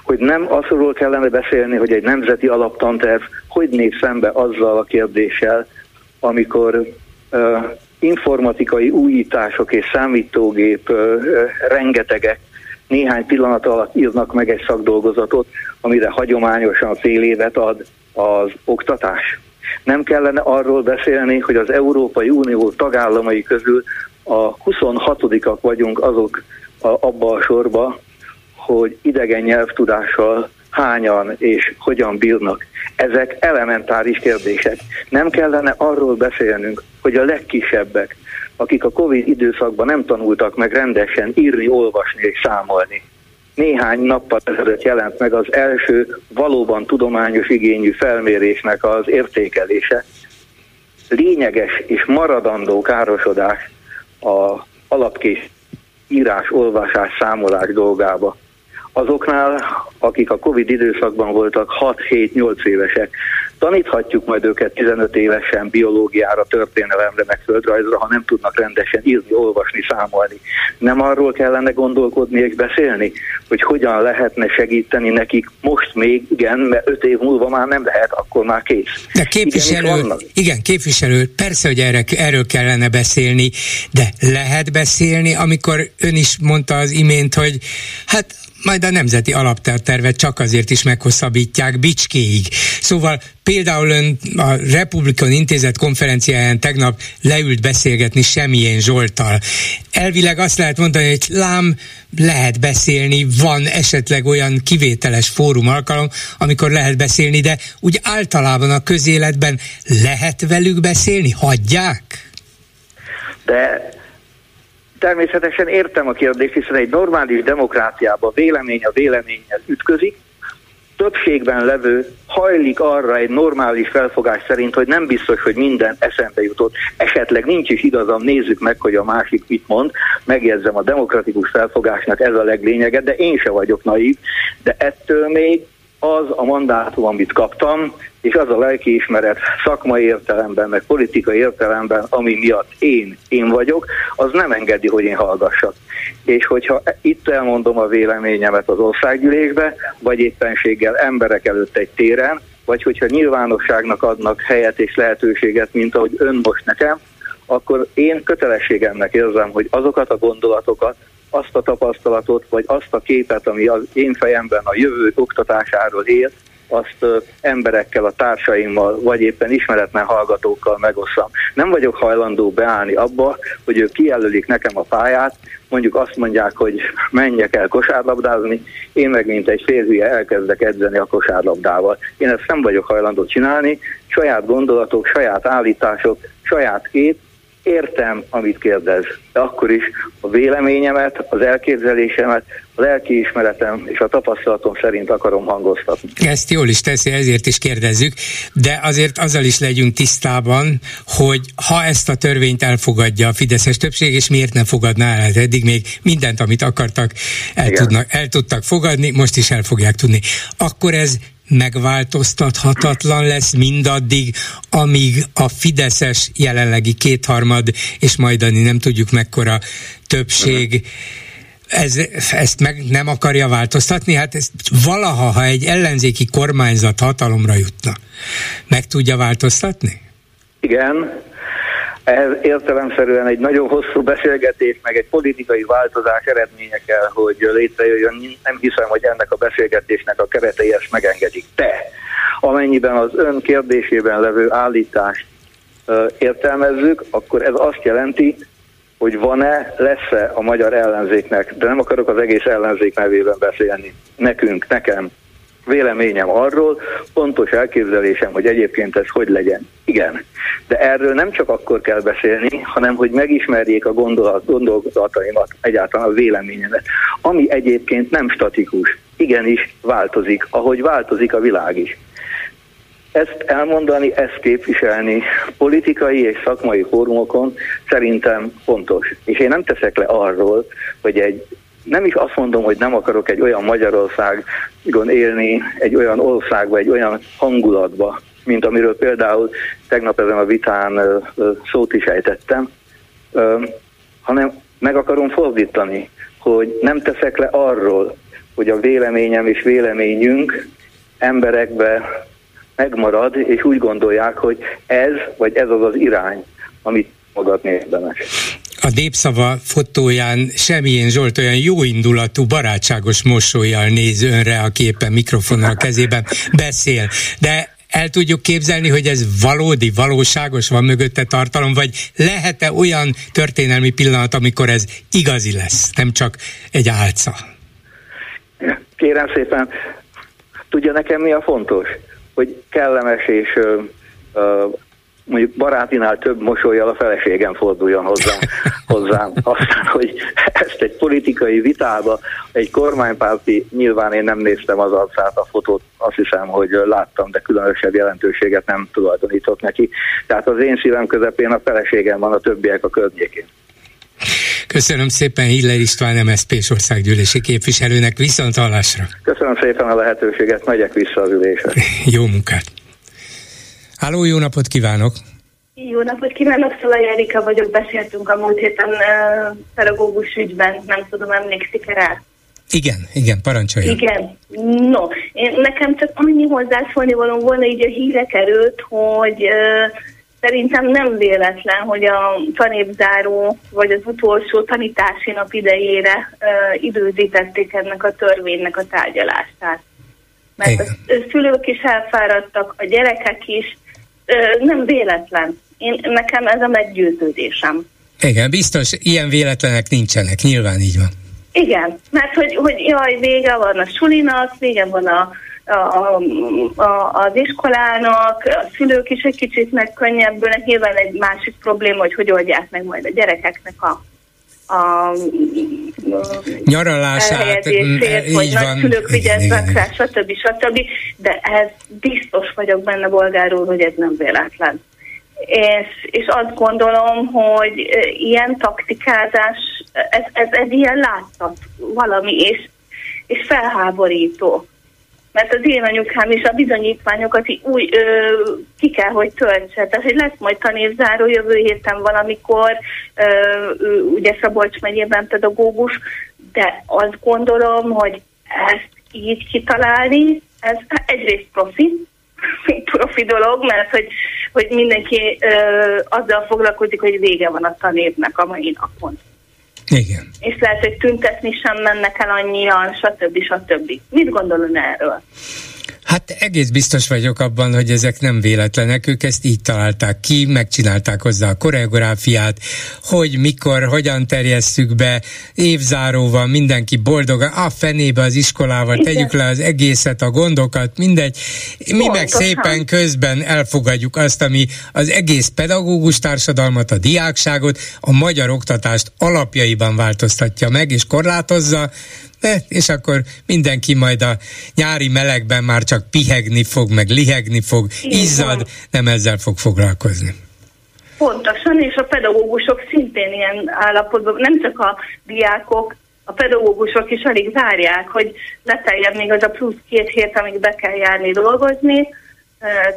Hogy nem azról kellene beszélni, hogy egy nemzeti alaptanterv hogy néz szembe azzal a kérdéssel, amikor uh, informatikai újítások és számítógép uh, rengetegek néhány pillanat alatt írnak meg egy szakdolgozatot, amire hagyományosan fél évet ad az oktatás. Nem kellene arról beszélni, hogy az Európai Unió tagállamai közül a 26-ak vagyunk azok a, abba a sorba, hogy idegen nyelvtudással hányan és hogyan bírnak. Ezek elementáris kérdések. Nem kellene arról beszélnünk, hogy a legkisebbek, akik a Covid időszakban nem tanultak meg rendesen írni, olvasni és számolni. Néhány nappal ezelőtt jelent meg az első valóban tudományos igényű felmérésnek az értékelése. Lényeges és maradandó károsodás a alapkés írás, olvasás, számolás dolgába azoknál, akik a Covid időszakban voltak 6-7-8 évesek. Taníthatjuk majd őket 15 évesen biológiára, történelemre, meg földrajzra, ha nem tudnak rendesen írni, olvasni, számolni. Nem arról kellene gondolkodni és beszélni, hogy hogyan lehetne segíteni nekik most még, igen, mert 5 év múlva már nem lehet, akkor már kész. De képviselő, igen, igen képviselő, persze, hogy erre, erről kellene beszélni, de lehet beszélni, amikor ön is mondta az imént, hogy hát majd a nemzeti alaptervet csak azért is meghosszabbítják bicskéig. Szóval például ön a Republikon Intézet konferenciáján tegnap leült beszélgetni Semmilyen Zsoltal. Elvileg azt lehet mondani, hogy lám, lehet beszélni, van esetleg olyan kivételes fórum alkalom, amikor lehet beszélni, de úgy általában a közéletben lehet velük beszélni? Hagyják? De természetesen értem a kérdést, hiszen egy normális demokráciában vélemény a véleménnyel ütközik, többségben levő hajlik arra egy normális felfogás szerint, hogy nem biztos, hogy minden eszembe jutott. Esetleg nincs is igazam, nézzük meg, hogy a másik mit mond. Megjegyzem, a demokratikus felfogásnak ez a leglényege, de én se vagyok naív, de ettől még az a mandátum, amit kaptam, és az a lelkiismeret szakmai értelemben, meg politikai értelemben, ami miatt én, én vagyok, az nem engedi, hogy én hallgassak. És hogyha itt elmondom a véleményemet az országgyűlésbe, vagy éppenséggel emberek előtt egy téren, vagy hogyha nyilvánosságnak adnak helyet és lehetőséget, mint ahogy ön most nekem, akkor én kötelességemnek érzem, hogy azokat a gondolatokat, azt a tapasztalatot, vagy azt a képet, ami az én fejemben a jövő oktatásáról él, azt emberekkel, a társaimmal, vagy éppen ismeretlen hallgatókkal megosztam. Nem vagyok hajlandó beállni abba, hogy ők kijelölik nekem a pályát, mondjuk azt mondják, hogy menjek el kosárlabdázni, én meg mint egy férhülye elkezdek edzeni a kosárlabdával. Én ezt nem vagyok hajlandó csinálni, saját gondolatok, saját állítások, saját kép, értem, amit kérdez, de akkor is a véleményemet, az elképzelésemet, a lelkiismeretem és a tapasztalatom szerint akarom hangoztatni. Ezt jól is teszi, ezért is kérdezzük, de azért azzal is legyünk tisztában, hogy ha ezt a törvényt elfogadja a Fideszes többség, és miért nem fogadná el, hát eddig még mindent, amit akartak, el, tudnak, el tudtak fogadni, most is el fogják tudni. Akkor ez megváltoztathatatlan lesz mindaddig, amíg a Fideszes jelenlegi kétharmad, és majdani nem tudjuk mekkora többség ez, ezt meg nem akarja változtatni? Hát ezt valaha, ha egy ellenzéki kormányzat hatalomra jutna, meg tudja változtatni? Igen, ez értelemszerűen egy nagyon hosszú beszélgetés, meg egy politikai változás eredménye kell, hogy létrejöjjön. Nem hiszem, hogy ennek a beszélgetésnek a keretei ezt megengedik. De amennyiben az ön kérdésében levő állítást értelmezzük, akkor ez azt jelenti, hogy van-e, lesz-e a magyar ellenzéknek, de nem akarok az egész ellenzék nevében beszélni, nekünk, nekem, véleményem arról, pontos elképzelésem, hogy egyébként ez hogy legyen. Igen. De erről nem csak akkor kell beszélni, hanem hogy megismerjék a gondolat, gondolataimat, egyáltalán a véleményemet, ami egyébként nem statikus. Igenis változik, ahogy változik a világ is. Ezt elmondani, ezt képviselni politikai és szakmai fórumokon szerintem fontos. És én nem teszek le arról, hogy egy nem is azt mondom, hogy nem akarok egy olyan Magyarországon élni, egy olyan országba, egy olyan hangulatba, mint amiről például tegnap ezen a vitán szót is ejtettem, hanem meg akarom fordítani, hogy nem teszek le arról, hogy a véleményem és véleményünk emberekbe megmarad, és úgy gondolják, hogy ez vagy ez az az irány, amit magadni érdemes a népszava fotóján Semjén Zsolt olyan jóindulatú, barátságos mosolyjal néz önre, a képen mikrofonnal a kezében beszél. De el tudjuk képzelni, hogy ez valódi, valóságos, van mögötte tartalom, vagy lehet-e olyan történelmi pillanat, amikor ez igazi lesz, nem csak egy álca? Kérem szépen, tudja nekem mi a fontos? Hogy kellemes és mondjuk barátinál több mosolyjal a feleségem forduljon hozzám, hozzám. Aztán, hogy ezt egy politikai vitába, egy kormánypárti, nyilván én nem néztem az arcát, a fotót azt hiszem, hogy láttam, de különösebb jelentőséget nem tulajdonított neki. Tehát az én szívem közepén a feleségem van, a többiek a környékén. Köszönöm szépen Hiller István MSZP-s országgyűlési képviselőnek, viszont hallásra. Köszönöm szépen a lehetőséget, megyek vissza az ülésre. Jó munkát! Háló, jó napot kívánok! Jó napot kívánok, Szalai Erika vagyok, beszéltünk a múlt héten uh, pedagógus ügyben, nem tudom, emlékszik rá? Igen, igen, parancsoljon. Igen, no, én, nekem csak annyi hozzászólni való volna, így a hírek előtt, hogy uh, szerintem nem véletlen, hogy a tanévzáró vagy az utolsó tanítási nap idejére uh, időzítették ennek a törvénynek a tárgyalását. Mert Igen. a szülők is elfáradtak, a gyerekek is, nem véletlen. Én, nekem ez a meggyőződésem. Igen, biztos, ilyen véletlenek nincsenek, nyilván így van. Igen, mert hogy, hogy jaj, vége van a sulinak, vége van a, a, a, az iskolának, a szülők is egy kicsit megkönnyebbülnek. Nyilván egy másik probléma, hogy hogy oldják meg majd a gyerekeknek a, a nyaralását, mm, vagy nagyszülők vigyáznak rá, stb. stb. De ez biztos vagyok benne, bolgár úr, hogy ez nem véletlen. És, és azt gondolom, hogy ilyen taktikázás, ez, ez, ez ilyen látszat valami, és, és felháborító. Mert az én anyukám is a bizonyítványokat úgy ö, ki kell, hogy töltse. Tehát, hogy lesz majd tanévzáró jövő héten valamikor, ö, ugye Szabolcs megyében pedagógus, de azt gondolom, hogy ezt így kitalálni, ez egyrészt profi, profi dolog, mert hogy, hogy mindenki ö, azzal foglalkozik, hogy vége van a tanévnek a mai napon. Igen. És lehet, hogy tüntetni sem mennek el annyian, stb. stb. Mit gondolod erről? Hát egész biztos vagyok abban, hogy ezek nem véletlenek, ők ezt így találták ki, megcsinálták hozzá a koreográfiát, hogy mikor, hogyan terjesszük be, évzáróval mindenki boldog, a fenébe az iskolával, Igen. tegyük le az egészet, a gondokat, mindegy. Mi Pontosan. meg szépen közben elfogadjuk azt, ami az egész pedagógus társadalmat, a diákságot, a magyar oktatást alapjaiban változtatja meg és korlátozza, és akkor mindenki majd a nyári melegben már csak pihegni fog, meg lihegni fog, izzad, nem ezzel fog foglalkozni. Pontosan, és a pedagógusok szintén ilyen állapotban, nem csak a diákok, a pedagógusok is alig várják, hogy leteljen még az a plusz két hét, amíg be kell járni dolgozni,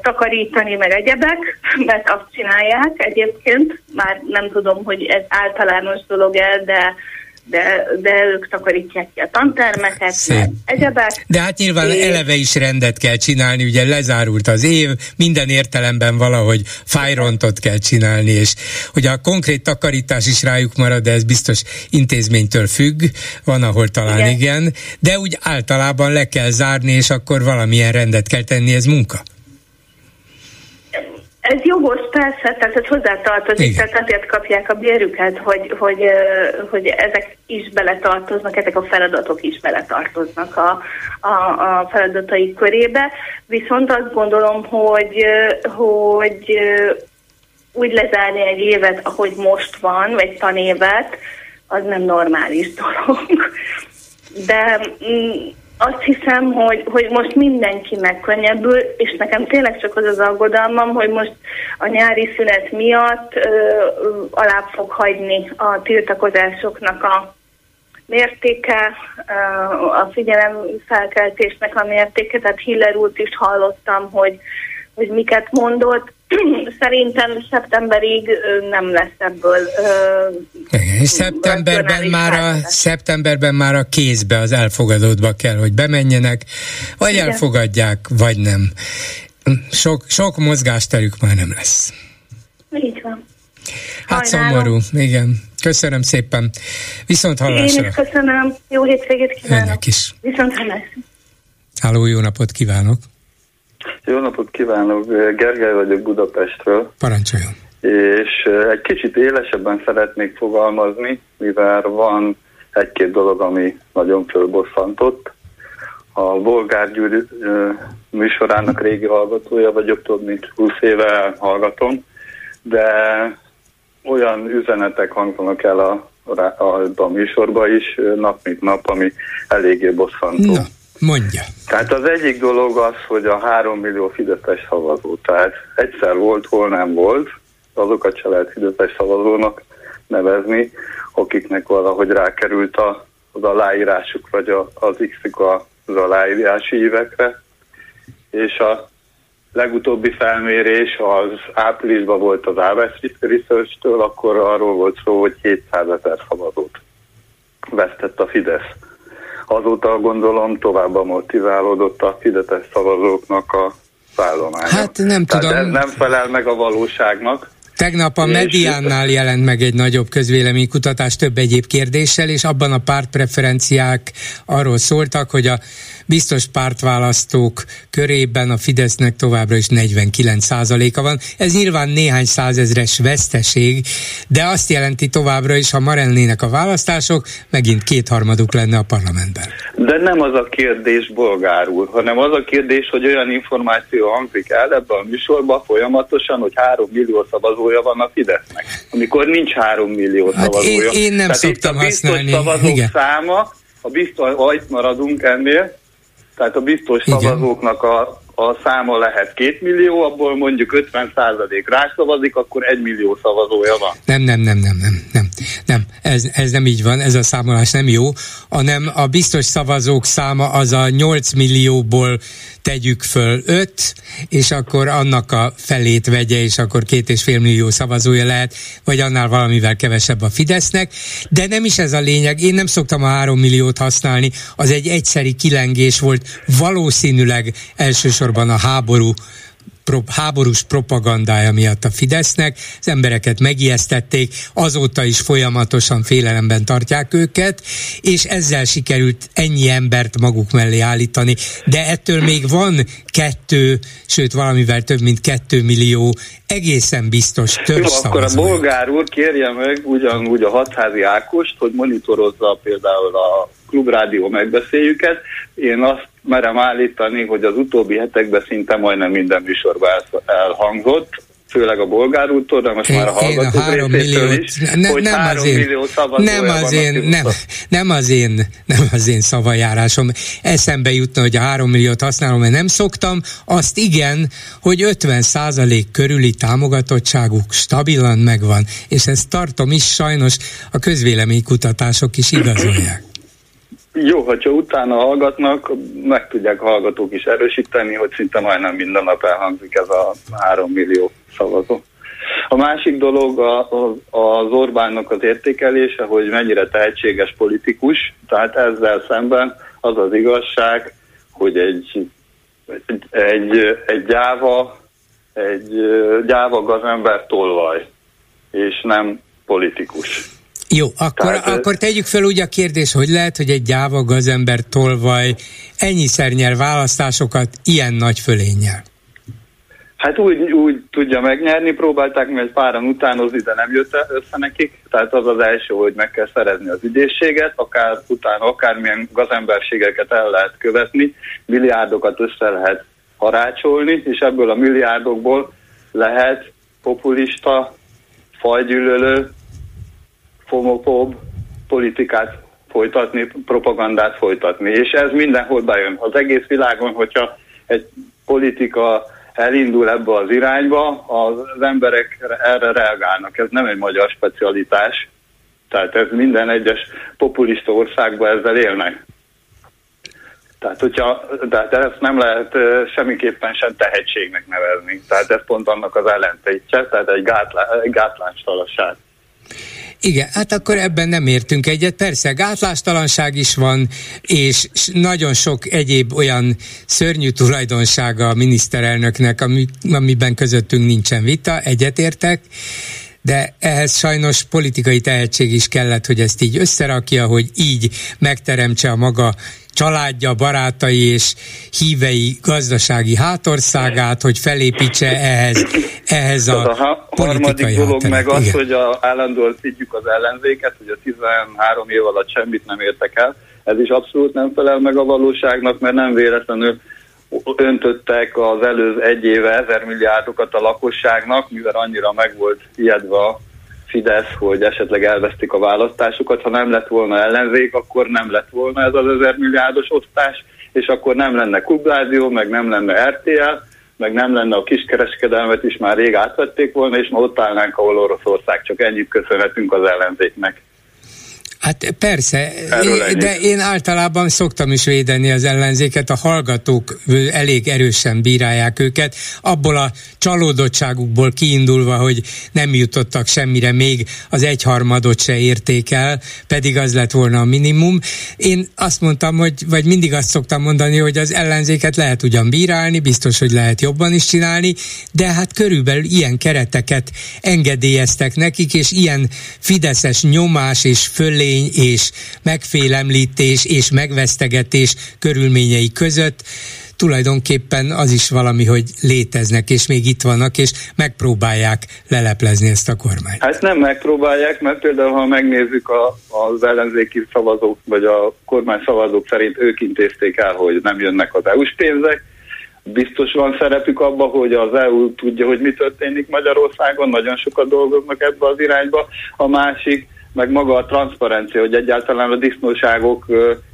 takarítani, meg egyebek, mert azt csinálják egyébként. Már nem tudom, hogy ez általános dolog-e, de de, de ők takarítják ki a tantermeket, egyebek. De hát nyilván és... eleve is rendet kell csinálni, ugye lezárult az év, minden értelemben valahogy fájrontot kell csinálni, és hogy a konkrét takarítás is rájuk marad, de ez biztos intézménytől függ, van, ahol talán igen, igen de úgy általában le kell zárni, és akkor valamilyen rendet kell tenni, ez munka. Ez jogos, persze, tehát ez hozzátartozik, Igen. tehát azért kapják a bérüket, hogy, hogy, hogy ezek is beletartoznak, ezek a feladatok is beletartoznak a, a, a feladataik körébe. Viszont azt gondolom, hogy, hogy úgy lezárni egy évet, ahogy most van, vagy tanévet, az nem normális dolog. De mm, azt hiszem, hogy, hogy most mindenki megkönnyebbül, és nekem tényleg csak az az aggodalmam, hogy most a nyári szünet miatt ö, alá fog hagyni a tiltakozásoknak a mértéke, a figyelemfelkeltésnek a mértéke, tehát Hiller úrt is hallottam, hogy, hogy miket mondott, Szerintem szeptemberig nem lesz ebből. Igen, és szeptemberben már, a, szeptemberben már a kézbe, az elfogadódba kell, hogy bemenjenek, vagy Igen. elfogadják, vagy nem. Sok, sok mozgásterük már nem lesz. Így van. Hát szomorú, igen. Köszönöm szépen. Viszont hallásra. Én is köszönöm. Jó hétvégét kívánok. Önnek is. Viszont hallásra. Háló, jó napot kívánok. Jó napot kívánok, Gergely vagyok Budapestről. Parancsoljon. És egy kicsit élesebben szeretnék fogalmazni, mivel van egy-két dolog, ami nagyon fölbosszantott. A Volgár Gyuri műsorának régi hallgatója vagyok, több mint 20 éve hallgatom, de olyan üzenetek hangzanak el a, a, a műsorba is nap mint nap, ami eléggé bosszantó. Na. Mondja. Tehát az egyik dolog az, hogy a három millió fideszes szavazó, tehát egyszer volt, hol nem volt, azokat se lehet fideszes szavazónak nevezni, akiknek valahogy rákerült a, az aláírásuk, vagy a, az x az aláírási évekre. És a legutóbbi felmérés az áprilisban volt az Aves Research-től, akkor arról volt szó, hogy 700 ezer szavazót vesztett a Fidesz azóta gondolom tovább motiválódott a fidetes szavazóknak a szállománya. Hát nem Tehát tudom. ez nem felel meg a valóságnak. Tegnap a Mediánnál jelent meg egy nagyobb közvéleménykutatás több egyéb kérdéssel, és abban a pártpreferenciák arról szóltak, hogy a biztos pártválasztók körében a Fidesznek továbbra is 49%-a van. Ez nyilván néhány százezres veszteség, de azt jelenti továbbra is, ha ma lennének a választások, megint kétharmaduk lenne a parlamentben. De nem az a kérdés, bolgár úr, hanem az a kérdés, hogy olyan információ hangzik el ebben a műsorban folyamatosan, hogy három millió szavazója van a Fidesznek, amikor nincs három millió hát szavazója. Én, én nem Tehát szoktam itt a biztos használni. szavazók Igen. száma, a biztos, ha itt maradunk ennél, tehát a biztos Igen. szavazóknak a, a száma lehet két millió, abból mondjuk 50 százalék rászavazik, akkor egy millió szavazója van. Nem, nem, nem, nem, nem, nem. Nem, ez, ez nem így van, ez a számolás nem jó, hanem a biztos szavazók száma az a 8 millióból tegyük föl 5, és akkor annak a felét vegye, és akkor két és fél millió szavazója lehet, vagy annál valamivel kevesebb a Fidesznek, de nem is ez a lényeg, én nem szoktam a 3 milliót használni, az egy egyszeri kilengés volt, valószínűleg elsősorban a háború pro, háborús propagandája miatt a Fidesznek, az embereket megijesztették, azóta is folyamatosan félelemben tartják őket, és ezzel sikerült ennyi embert maguk mellé állítani, de ettől még van kettő, sőt valamivel több mint kettő millió egészen biztos több Jó, akkor a bolgár úr kérje meg ugyanúgy a hatházi Ákost, hogy monitorozza például a klubrádió megbeszéljüket. Én azt merem állítani, hogy az utóbbi hetekben szinte majdnem minden műsorban elhangzott, főleg a bolgár úttól, de most én, már a hallgatók a három millió, is, ne, hogy nem három az én, millió nem az én, nem, nem, az én, nem az én szavajárásom. Eszembe jutna, hogy a három milliót használom, mert nem szoktam. Azt igen, hogy 50 százalék körüli támogatottságuk stabilan megvan, és ezt tartom is sajnos a közvéleménykutatások is igazolják. Jó, hogyha utána hallgatnak, meg tudják hallgatók is erősíteni, hogy szinte majdnem minden nap elhangzik ez a három millió szavazó. A másik dolog a, a, az Orbánnak az értékelése, hogy mennyire tehetséges politikus, tehát ezzel szemben az az igazság, hogy egy, egy, egy, egy gyáva, egy gyáva gazember tolvaj, és nem politikus. Jó, akkor, Tehát, akkor tegyük fel úgy a kérdés, hogy lehet, hogy egy gyáva gazember tolvaj ennyiszer nyer választásokat ilyen nagy fölénnyel. Hát úgy, úgy tudja megnyerni, próbálták meg páran utánozni, de nem jött össze nekik. Tehát az az első, hogy meg kell szerezni az ügyészséget, akár utána akármilyen gazemberségeket el lehet követni, milliárdokat össze lehet harácsolni, és ebből a milliárdokból lehet populista, fajgyűlölő, homofób politikát folytatni, propagandát folytatni. És ez mindenhol bejön. Az egész világon, hogyha egy politika elindul ebbe az irányba, az emberek erre reagálnak. Ez nem egy magyar specialitás. Tehát ez minden egyes populista országban ezzel élnek. Tehát, hogyha, tehát ezt nem lehet semmiképpen sem tehetségnek nevezni. Tehát ez pont annak az ellentétje, tehát egy, gátlá, egy gátlánstalasság. Igen, hát akkor ebben nem értünk egyet. Persze, gátlástalanság is van, és nagyon sok egyéb olyan szörnyű tulajdonsága a miniszterelnöknek, ami, amiben közöttünk nincsen vita, egyetértek, de ehhez sajnos politikai tehetség is kellett, hogy ezt így összerakja, hogy így megteremtse a maga családja, barátai és hívei gazdasági hátországát, hogy felépítse ehhez, ehhez a, a harmadik dolog meg az, Igen. hogy a, állandóan szidjuk az ellenzéket, hogy a 13 év alatt semmit nem értek el. Ez is abszolút nem felel meg a valóságnak, mert nem véletlenül öntöttek az előző egy éve ezer milliárdokat a lakosságnak, mivel annyira meg volt ijedve a Fidesz, hogy esetleg elvesztik a választásokat. Ha nem lett volna ellenzék, akkor nem lett volna ez az ezer milliárdos osztás, és akkor nem lenne Klubrádió, meg nem lenne RTL, meg nem lenne a kiskereskedelmet is már rég átvették volna, és ma ott állnánk, ahol Oroszország. Csak ennyit köszönhetünk az ellenzéknek. Hát persze, de én általában szoktam is védeni az ellenzéket, a hallgatók elég erősen bírálják őket, abból a csalódottságukból kiindulva, hogy nem jutottak semmire, még az egyharmadot se érték el, pedig az lett volna a minimum. Én azt mondtam, hogy, vagy mindig azt szoktam mondani, hogy az ellenzéket lehet ugyan bírálni, biztos, hogy lehet jobban is csinálni, de hát körülbelül ilyen kereteket engedélyeztek nekik, és ilyen fideszes nyomás és fölé törvény és megfélemlítés és megvesztegetés körülményei között tulajdonképpen az is valami, hogy léteznek, és még itt vannak, és megpróbálják leleplezni ezt a kormányt. Hát nem megpróbálják, mert például, ha megnézzük a, az ellenzéki szavazók, vagy a kormány szavazók szerint ők intézték el, hogy nem jönnek az EU-s pénzek, biztos van szerepük abban, hogy az EU tudja, hogy mi történik Magyarországon, nagyon sokat dolgoznak ebbe az irányba. A másik, meg maga a transzparencia, hogy egyáltalán a disznóságok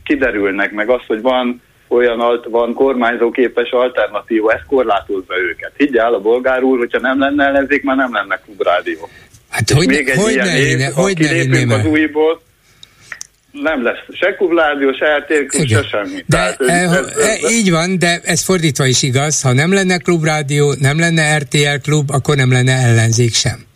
kiderülnek, meg az, hogy van olyan alt, van kormányzóképes alternatíva, ez korlátozza őket. Higgyel a bolgár úr, hogyha nem lenne ellenzék, már nem lenne klubrádió. Hát hogy, még egy hogy ilyen ne év, hogy ne az újból, nem lesz se klubrádió, se RTL se semmi. De Tehát, e, ez, ez, így van, de ez fordítva is igaz. Ha nem lenne klubrádió, nem lenne RTL klub, akkor nem lenne ellenzék sem.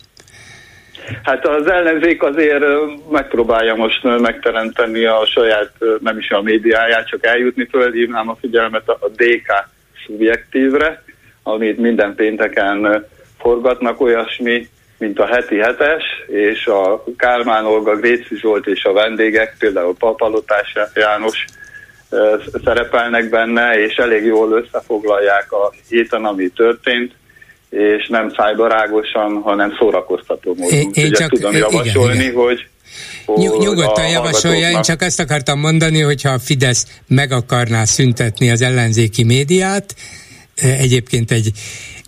Hát az ellenzék azért megpróbálja most megteremteni a saját, nem is a médiáját, csak eljutni, fölhívnám a figyelmet a DK szubjektívre, amit minden pénteken forgatnak, olyasmi, mint a heti hetes, és a Kálmán Olga, Gréci Zsolt és a vendégek, például Papalotás János szerepelnek benne, és elég jól összefoglalják a héten, ami történt, és nem szájbarágosan, hanem szórakoztató módon. Én, én csak, tudom javasolni, igen, igen. hogy Nyugodtan javasolja, én csak ezt akartam mondani, hogyha a Fidesz meg akarná szüntetni az ellenzéki médiát, egyébként egy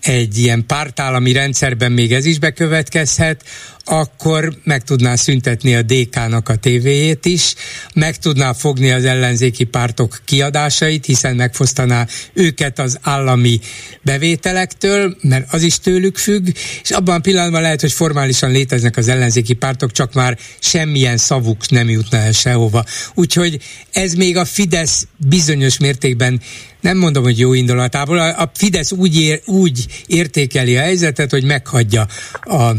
egy ilyen pártállami rendszerben még ez is bekövetkezhet, akkor meg tudná szüntetni a DK-nak a tévéjét is, meg tudná fogni az ellenzéki pártok kiadásait, hiszen megfosztaná őket az állami bevételektől, mert az is tőlük függ, és abban a pillanatban lehet, hogy formálisan léteznek az ellenzéki pártok, csak már semmilyen szavuk nem jutna el sehova. Úgyhogy ez még a Fidesz bizonyos mértékben nem mondom, hogy jó indulatából, a Fidesz úgy, ér, úgy értékeli a helyzetet, hogy meghagyja a,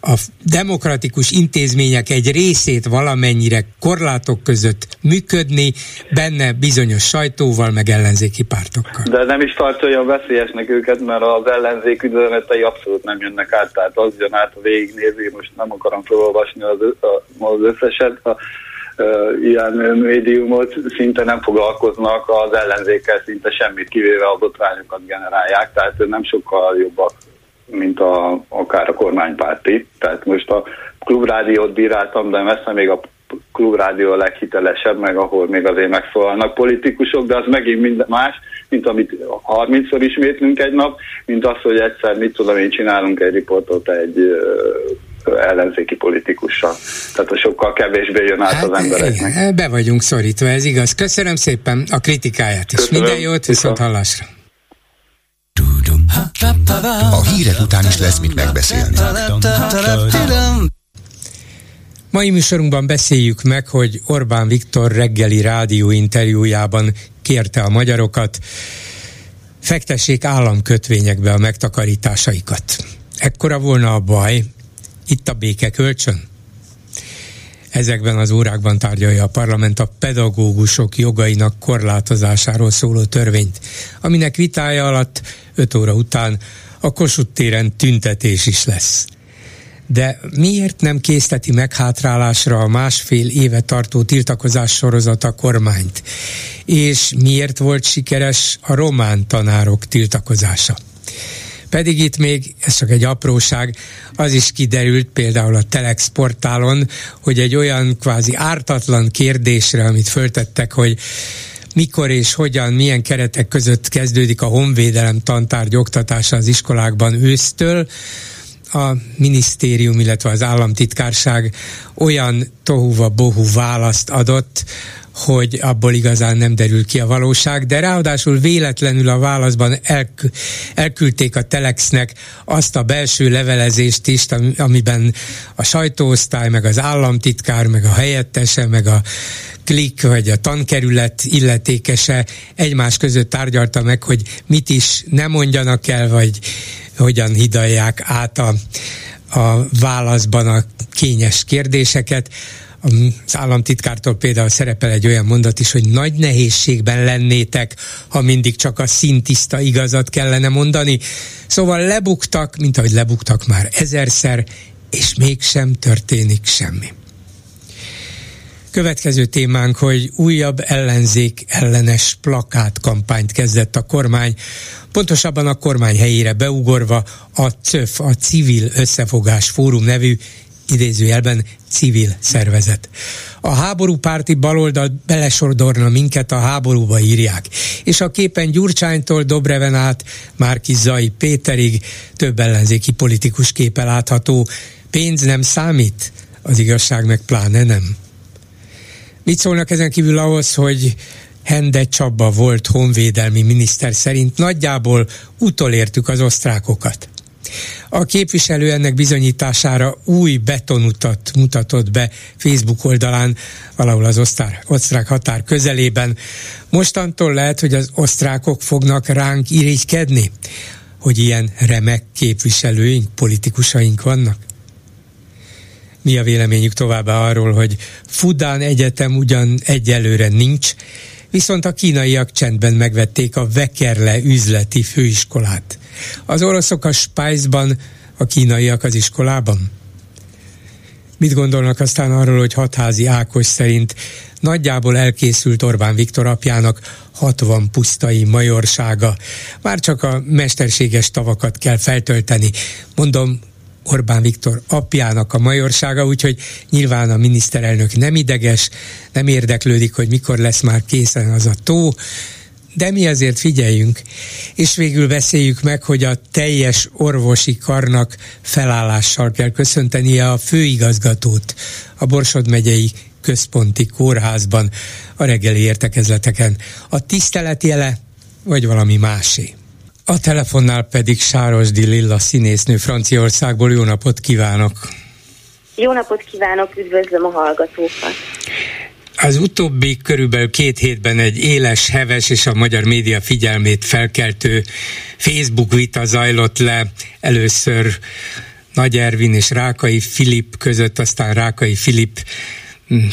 a demokratikus intézmények egy részét valamennyire korlátok között működni, benne bizonyos sajtóval, meg ellenzéki pártokkal. De nem is tartja olyan veszélyesnek őket, mert az ellenzék üzenetei abszolút nem jönnek át, tehát az jön át, a végignézi, most nem akarom felolvasni az, az összeset, a, ilyen médiumot szinte nem foglalkoznak az ellenzékkel, szinte semmit kivéve a botrányokat generálják, tehát nem sokkal jobbak mint a, akár a kormánypárti. Tehát most a klubrádiót bíráltam, de messze még a klubrádió a leghitelesebb, meg ahol még azért megszólalnak politikusok, de az megint minden más, mint amit 30-szor ismétlünk egy nap, mint az, hogy egyszer, mit tudom én, csinálunk egy riportot egy ellenzéki politikussal. Tehát sokkal kevésbé jön át hát, az embereknek. Igen, be vagyunk szorítva, ez igaz. Köszönöm szépen a kritikáját is. Köszönöm. Minden jót, viszont hallásra. A hírek után is lesz mit megbeszélni. Mai műsorunkban beszéljük meg, hogy Orbán Viktor reggeli rádió interjújában kérte a magyarokat, fektessék államkötvényekbe a megtakarításaikat. Ekkora volna a baj, itt a béke kölcsön? Ezekben az órákban tárgyalja a parlament a pedagógusok jogainak korlátozásáról szóló törvényt, aminek vitája alatt 5 óra után a Kossuth téren tüntetés is lesz. De miért nem készteti meghátrálásra a másfél éve tartó tiltakozás sorozat a kormányt? És miért volt sikeres a román tanárok tiltakozása? Pedig itt még, ez csak egy apróság, az is kiderült például a Telex portálon, hogy egy olyan kvázi ártatlan kérdésre, amit föltettek, hogy mikor és hogyan, milyen keretek között kezdődik a honvédelem tantárgy oktatása az iskolákban ősztől, a minisztérium, illetve az államtitkárság olyan tohuva bohu választ adott, hogy abból igazán nem derül ki a valóság, de ráadásul véletlenül a válaszban elk- elküldték a Telexnek azt a belső levelezést is, amiben a sajtóosztály, meg az államtitkár, meg a helyettese, meg a klik, vagy a tankerület illetékese egymás között tárgyalta meg, hogy mit is nem mondjanak el, vagy hogyan hidalják át a, a válaszban a kényes kérdéseket az államtitkártól például szerepel egy olyan mondat is, hogy nagy nehézségben lennétek, ha mindig csak a szintiszta igazat kellene mondani. Szóval lebuktak, mint ahogy lebuktak már ezerszer, és mégsem történik semmi. Következő témánk, hogy újabb ellenzék ellenes plakát kampányt kezdett a kormány, pontosabban a kormány helyére beugorva a CÖF, a Civil Összefogás Fórum nevű idézőjelben civil szervezet. A háború párti baloldal belesordorna minket a háborúba írják, és a képen Gyurcsánytól Dobreven át Márki Zai Péterig több ellenzéki politikus képe látható. Pénz nem számít? Az igazság meg pláne nem. Mit szólnak ezen kívül ahhoz, hogy Hende Csaba volt honvédelmi miniszter szerint nagyjából utolértük az osztrákokat. A képviselő ennek bizonyítására új betonutat mutatott be Facebook oldalán, valahol az osztár, osztrák határ közelében. Mostantól lehet, hogy az osztrákok fognak ránk irigykedni, hogy ilyen remek képviselőink, politikusaink vannak? Mi a véleményük továbbá arról, hogy Fudán Egyetem ugyan egyelőre nincs, viszont a kínaiak csendben megvették a Vekerle üzleti főiskolát. Az oroszok a Spice-ban, a kínaiak az iskolában? Mit gondolnak aztán arról, hogy hatházi Ákos szerint nagyjából elkészült Orbán Viktor apjának 60 pusztai majorsága. Már csak a mesterséges tavakat kell feltölteni. Mondom, Orbán Viktor apjának a majorsága, úgyhogy nyilván a miniszterelnök nem ideges, nem érdeklődik, hogy mikor lesz már készen az a tó, de mi azért figyeljünk, és végül beszéljük meg, hogy a teljes orvosi karnak felállással kell köszöntenie a főigazgatót, a Borsod megyei központi kórházban a reggeli értekezleteken. A tisztelet jele, vagy valami másé? A telefonnál pedig Sárosdi Lilla színésznő Franciaországból. Jó napot kívánok! Jó napot kívánok, üdvözlöm a hallgatókat! Az utóbbi körülbelül két hétben egy éles, heves és a magyar média figyelmét felkeltő Facebook vita zajlott le először Nagy Ervin és Rákai Filip között, aztán Rákai Filip mm,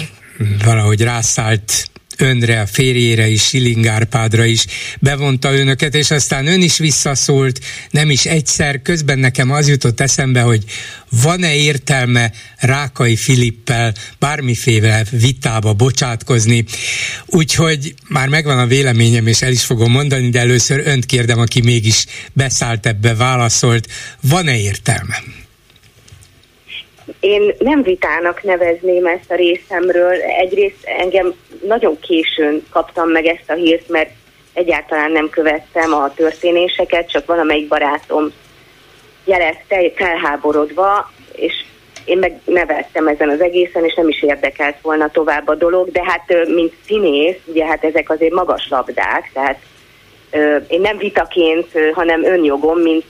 valahogy rászállt önre, a férjére is, Silingárpádra is bevonta önöket, és aztán ön is visszaszólt, nem is egyszer. Közben nekem az jutott eszembe, hogy van-e értelme Rákai Filippel bármiféle vitába bocsátkozni. Úgyhogy már megvan a véleményem, és el is fogom mondani, de először önt kérdem, aki mégis beszállt ebbe, válaszolt. Van-e értelme? Én nem vitának nevezném ezt a részemről. Egyrészt engem nagyon későn kaptam meg ezt a hírt, mert egyáltalán nem követtem a történéseket, csak valamelyik barátom jelezte felháborodva, és én meg nevettem ezen az egészen, és nem is érdekelt volna tovább a dolog, de hát mint színész, ugye hát ezek azért magas labdák, tehát én nem vitaként, hanem önjogom, mint,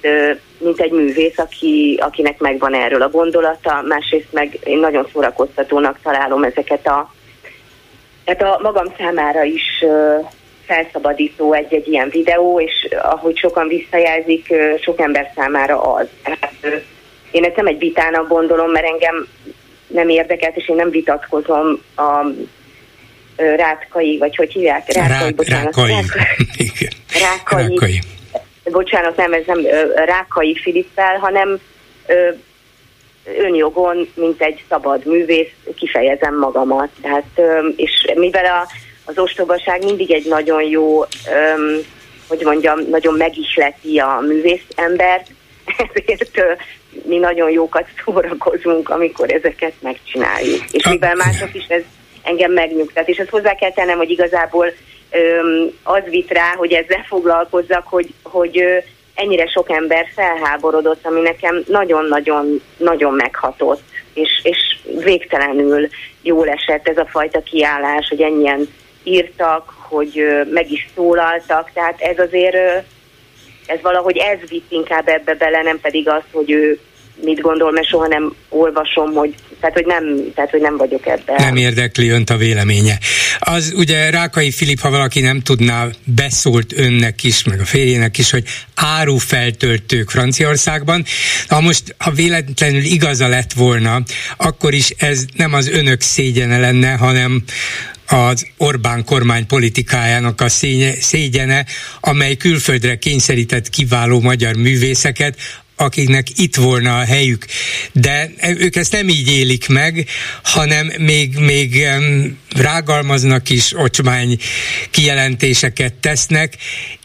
mint egy művész, aki, akinek megvan erről a gondolata, másrészt meg én nagyon szórakoztatónak találom ezeket a, hát a magam számára is felszabadító egy-egy ilyen videó, és ahogy sokan visszajelzik, sok ember számára az. Én ezt nem egy vitának gondolom, mert engem nem érdekelt, és én nem vitatkozom a Rátkai, vagy hogy hívják? Rátkai, Rá, bocsánat. Rákai. Rákai. Rákai. Rákai. Bocsánat, nem, ez nem Rákai Filippel, hanem önjogon, mint egy szabad művész kifejezem magamat. Tehát, és mivel a, az ostobaság mindig egy nagyon jó, hogy mondjam, nagyon megihleti a művész embert, ezért mi nagyon jókat szórakozunk, amikor ezeket megcsináljuk. És mivel mások is ez engem megnyugtat. És azt hozzá kell tennem, hogy igazából öm, az vitt rá, hogy ezzel foglalkozzak, hogy, hogy ö, ennyire sok ember felháborodott, ami nekem nagyon-nagyon nagyon meghatott, és, és végtelenül jól esett ez a fajta kiállás, hogy ennyien írtak, hogy meg is szólaltak, tehát ez azért ez valahogy ez vitt inkább ebbe bele, nem pedig az, hogy ő mit gondol, mert soha nem olvasom, hogy tehát, hogy nem, tehát, hogy nem vagyok ebben. Nem érdekli önt a véleménye. Az ugye Rákai Filip, ha valaki nem tudná, beszólt önnek is, meg a férjének is, hogy árufeltöltők Franciaországban. Ha most, ha véletlenül igaza lett volna, akkor is ez nem az önök szégyene lenne, hanem az Orbán kormány politikájának a szégyene, amely külföldre kényszerített kiváló magyar művészeket, akiknek itt volna a helyük. De ők ezt nem így élik meg, hanem még, még rágalmaznak is, ocsmány kijelentéseket tesznek,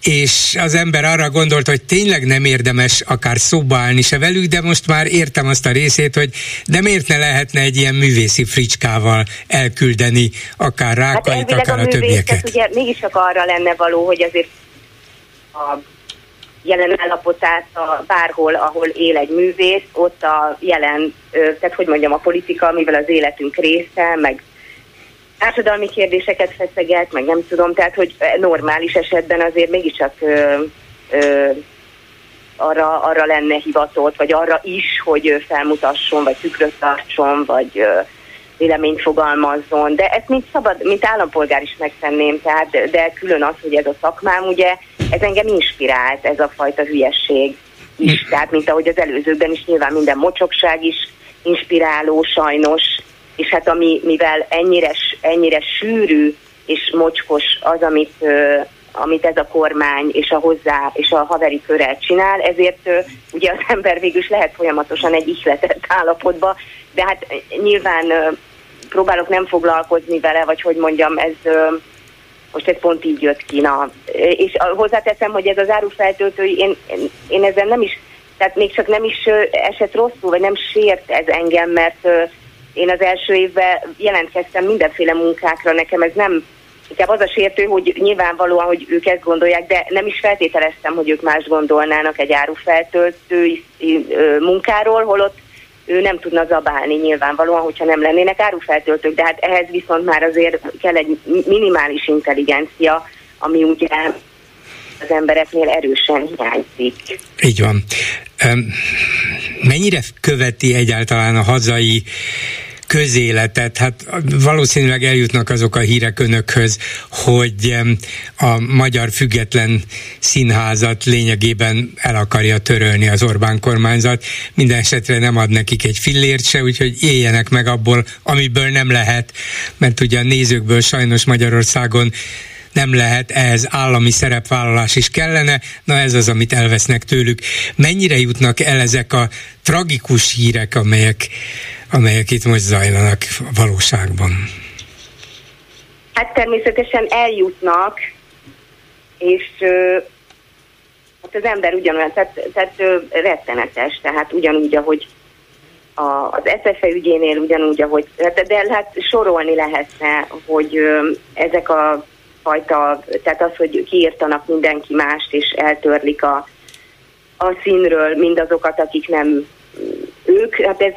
és az ember arra gondolt, hogy tényleg nem érdemes akár szóba állni se velük, de most már értem azt a részét, hogy de miért ne lehetne egy ilyen művészi fricskával elküldeni akár rákait, hát akár a, a többieket. Ugye mégis csak arra lenne való, hogy azért a jelen állapotát a, bárhol, ahol él egy művész, ott a jelen, tehát hogy mondjam, a politika, amivel az életünk része, meg társadalmi kérdéseket feszeget, meg nem tudom, tehát hogy normális esetben azért mégiscsak ö, ö, arra, arra lenne hivatott, vagy arra is, hogy felmutasson, vagy tükröt tartson, vagy véleményt fogalmazzon, de ezt mint szabad, mint állampolgár is megtenném, tehát, de külön az, hogy ez a szakmám, ugye, ez engem inspirált, ez a fajta hülyesség is, tehát mint ahogy az előzőkben is nyilván minden mocsokság is inspiráló sajnos, és hát ami, mivel ennyire, ennyire sűrű és mocskos az, amit, amit ez a kormány és a hozzá és a haveri köre csinál, ezért ugye az ember végül is lehet folyamatosan egy ihletett állapotba, de hát nyilván próbálok nem foglalkozni vele, vagy hogy mondjam, ez most ez pont így jött ki. Na. És hozzáteszem, hogy ez az árufeltöltői, én, én ezzel nem is, tehát még csak nem is esett rosszul, vagy nem sért ez engem, mert én az első évben jelentkeztem mindenféle munkákra, nekem ez nem, inkább az a sértő, hogy nyilvánvalóan, hogy ők ezt gondolják, de nem is feltételeztem, hogy ők más gondolnának egy árufeltöltői munkáról, holott ő nem tudna zabálni nyilvánvalóan, hogyha nem lennének árufeltöltők, de hát ehhez viszont már azért kell egy minimális intelligencia, ami ugye az embereknél erősen hiányzik. Így van. Mennyire követi egyáltalán a hazai közéletet, hát valószínűleg eljutnak azok a hírek önökhöz, hogy a magyar független színházat lényegében el akarja törölni az Orbán kormányzat. Minden esetre nem ad nekik egy fillért se, úgyhogy éljenek meg abból, amiből nem lehet, mert ugye a nézőkből sajnos Magyarországon nem lehet, ehhez állami szerepvállalás is kellene, na ez az, amit elvesznek tőlük. Mennyire jutnak el ezek a tragikus hírek, amelyek amelyek itt most zajlanak valóságban? Hát természetesen eljutnak, és hát az ember ugyanolyan, tehát, tehát rettenetes, tehát ugyanúgy, ahogy a, az SZFE ügyénél ugyanúgy, ahogy, de, de hát sorolni lehetne, hogy ezek a fajta, tehát az, hogy kiírtanak mindenki mást, és eltörlik a, a színről mindazokat, akik nem ők, hát ez,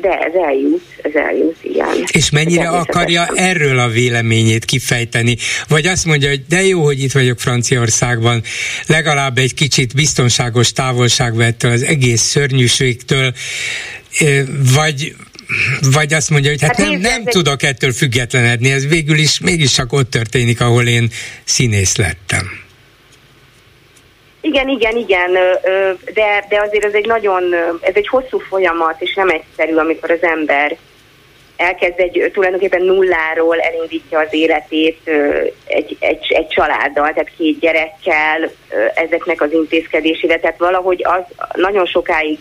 de ez eljut, ez eljut, igen. És mennyire akarja erről a véleményét kifejteni? Vagy azt mondja, hogy de jó, hogy itt vagyok Franciaországban, legalább egy kicsit biztonságos távolságban ettől az egész szörnyűségtől, vagy vagy azt mondja, hogy hát, hát nem, nem tudok ettől függetlenedni, ez végül is mégis csak ott történik, ahol én színész lettem. Igen, igen, igen, de, de azért ez egy nagyon, ez egy hosszú folyamat, és nem egyszerű, amikor az ember elkezd egy tulajdonképpen nulláról elindítja az életét egy, egy, egy családdal, tehát két gyerekkel, ezeknek az intézkedésével, tehát valahogy az nagyon sokáig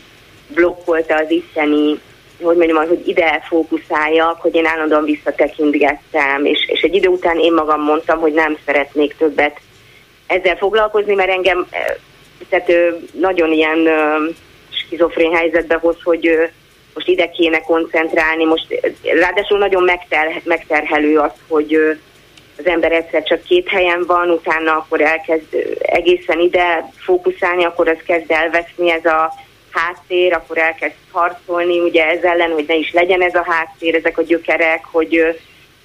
blokkolta az isteni, hogy mondjam, hogy ide fókuszáljak, hogy én állandóan visszatekintgettem, és, és egy idő után én magam mondtam, hogy nem szeretnék többet ezzel foglalkozni, mert engem tehát nagyon ilyen skizofrén helyzetbe hoz, hogy most ide kéne koncentrálni, most ráadásul nagyon megter, megterhelő az, hogy az ember egyszer csak két helyen van, utána akkor elkezd egészen ide fókuszálni, akkor az kezd elveszni ez a háttér, akkor elkezd harcolni ugye ez ellen, hogy ne is legyen ez a háttér, ezek a gyökerek, hogy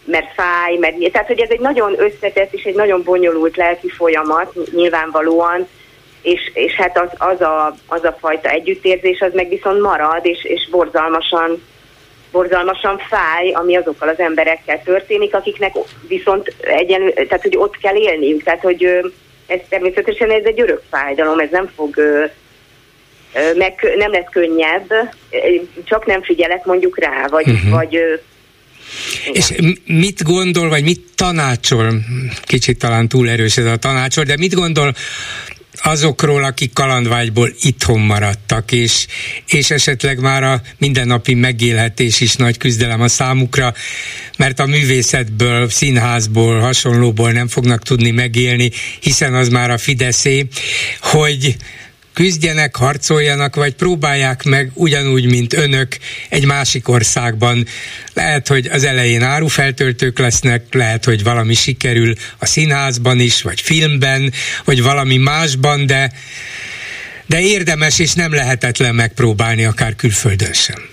mert fáj, mert tehát hogy ez egy nagyon összetett és egy nagyon bonyolult lelki folyamat nyilvánvalóan, és, és hát az, az, a, az a fajta együttérzés az meg viszont marad, és, és borzalmasan borzalmasan fáj, ami azokkal az emberekkel történik, akiknek viszont egyenlő, tehát hogy ott kell élniük, tehát hogy ez természetesen ez egy örök fájdalom, ez nem fog meg nem lesz könnyebb, csak nem figyelek mondjuk rá, vagy, uh-huh. vagy és mit gondol, vagy mit tanácsol, kicsit talán túl erős ez a tanácsol, de mit gondol azokról, akik kalandvágyból itthon maradtak, és, és esetleg már a mindennapi megélhetés is nagy küzdelem a számukra, mert a művészetből, színházból, hasonlóból nem fognak tudni megélni, hiszen az már a Fideszé, hogy küzdjenek, harcoljanak, vagy próbálják meg ugyanúgy, mint önök egy másik országban. Lehet, hogy az elején árufeltöltők lesznek, lehet, hogy valami sikerül a színházban is, vagy filmben, vagy valami másban, de, de érdemes és nem lehetetlen megpróbálni akár külföldön sem.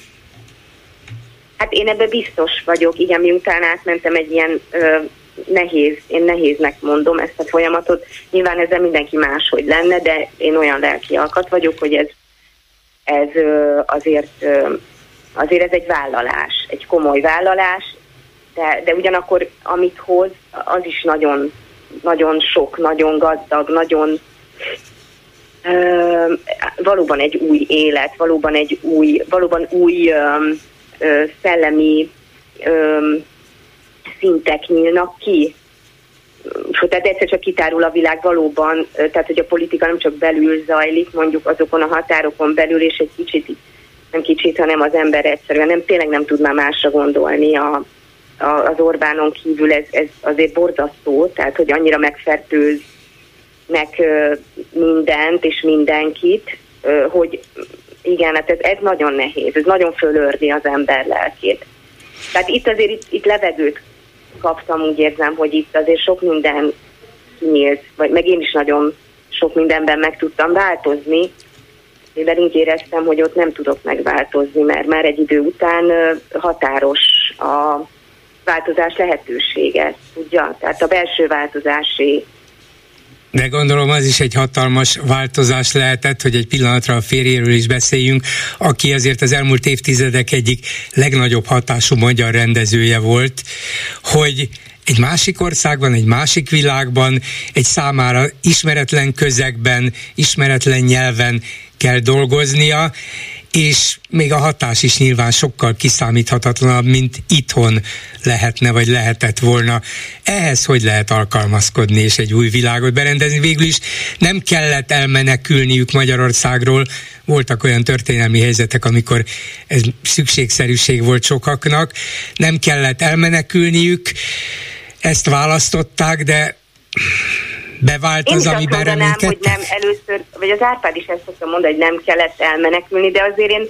Hát én ebben biztos vagyok, igen, miután átmentem egy ilyen ö, nehéz, én nehéznek mondom ezt a folyamatot. Nyilván ezzel mindenki máshogy lenne, de én olyan lelki alkat vagyok, hogy ez, ez azért, azért ez egy vállalás, egy komoly vállalás, de, de ugyanakkor amit hoz, az is nagyon, nagyon sok, nagyon gazdag, nagyon valóban egy új élet, valóban egy új, valóban új szellemi szintek nyílnak ki. Tehát egyszer csak kitárul a világ valóban, tehát hogy a politika nem csak belül zajlik, mondjuk azokon a határokon belül, és egy kicsit, nem kicsit, hanem az ember egyszerűen nem, tényleg nem tud már másra gondolni a, a, az Orbánon kívül, ez, ez azért borzasztó, tehát hogy annyira megfertőz meg mindent és mindenkit, hogy igen, hát ez, ez nagyon nehéz, ez nagyon fölördi az ember lelkét. Tehát itt azért itt, itt levegőt kaptam, úgy érzem, hogy itt azért sok minden kinyílt, vagy meg én is nagyon sok mindenben meg tudtam változni, mivel így éreztem, hogy ott nem tudok megváltozni, mert már egy idő után határos a változás lehetősége, tudja? Tehát a belső változási de gondolom az is egy hatalmas változás lehetett, hogy egy pillanatra a férjéről is beszéljünk, aki azért az elmúlt évtizedek egyik legnagyobb hatású magyar rendezője volt, hogy egy másik országban, egy másik világban, egy számára ismeretlen közegben, ismeretlen nyelven kell dolgoznia, és még a hatás is nyilván sokkal kiszámíthatatlanabb, mint itthon lehetne, vagy lehetett volna. Ehhez hogy lehet alkalmazkodni és egy új világot berendezni? Végül is nem kellett elmenekülniük Magyarországról, voltak olyan történelmi helyzetek, amikor ez szükségszerűség volt sokaknak, nem kellett elmenekülniük, ezt választották, de bevált az, amiben reménykedtek? hogy nem először, vagy az Árpád is ezt szokta mondani, hogy nem kellett elmenekülni, de azért én,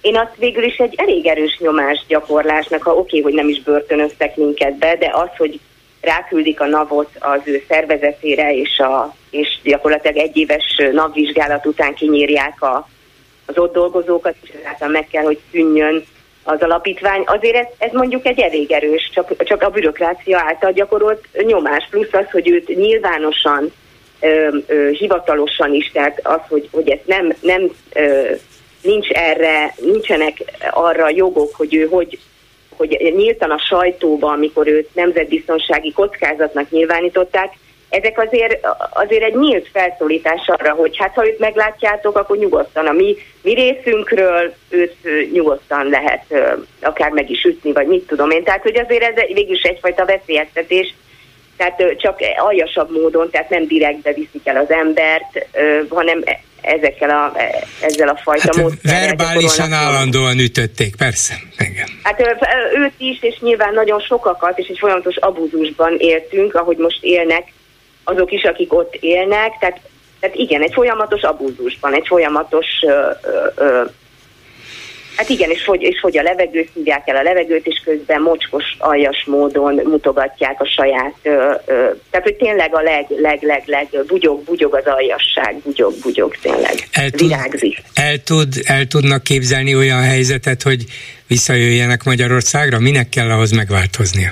én azt végül is egy elég erős nyomás gyakorlásnak, ha oké, okay, hogy nem is börtönöztek minket be, de az, hogy ráküldik a navot az ő szervezetére, és, a, és gyakorlatilag egy éves navvizsgálat után kinyírják a, az ott dolgozókat, és ezáltal meg kell, hogy szűnjön az alapítvány. Azért ez, ez mondjuk egy elég erős, csak, csak a bürokrácia által gyakorolt nyomás, plusz az, hogy őt nyilvánosan, ö, ö, hivatalosan is, tehát az, hogy, hogy ez nem, nem ö, nincs erre, nincsenek arra jogok, hogy ő hogy hogy nyíltan a sajtóban, amikor őt nemzetbiztonsági kockázatnak nyilvánították, ezek azért, azért egy nyílt felszólítás arra, hogy hát ha őt meglátjátok, akkor nyugodtan a mi, mi részünkről őt nyugodtan lehet akár meg is ütni, vagy mit tudom én. Tehát, hogy azért ez végülis egyfajta veszélyeztetés, tehát csak aljasabb módon, tehát nem direktbe viszik el az embert, hanem ezekkel a, ezzel a fajta hát módszerrel. Verbálisan állandóan ütötték, persze. Igen. Hát őt is, és nyilván nagyon sokakat, és egy folyamatos abúzusban éltünk, ahogy most élnek azok is, akik ott élnek, tehát, tehát igen, egy folyamatos abúzusban, egy folyamatos ö, ö, Hát igen, és fogy, és fogy a levegőt, szívják el a levegőt, és közben mocskos, aljas módon mutogatják a saját, ö, ö, tehát hogy tényleg a leg, leg, leg, leg, bugyog, bugyog az aljasság, bugyog, bugyog tényleg, el tud, virágzik. El, tud, el tudnak képzelni olyan helyzetet, hogy visszajöjjenek Magyarországra? Minek kell ahhoz megváltoznia?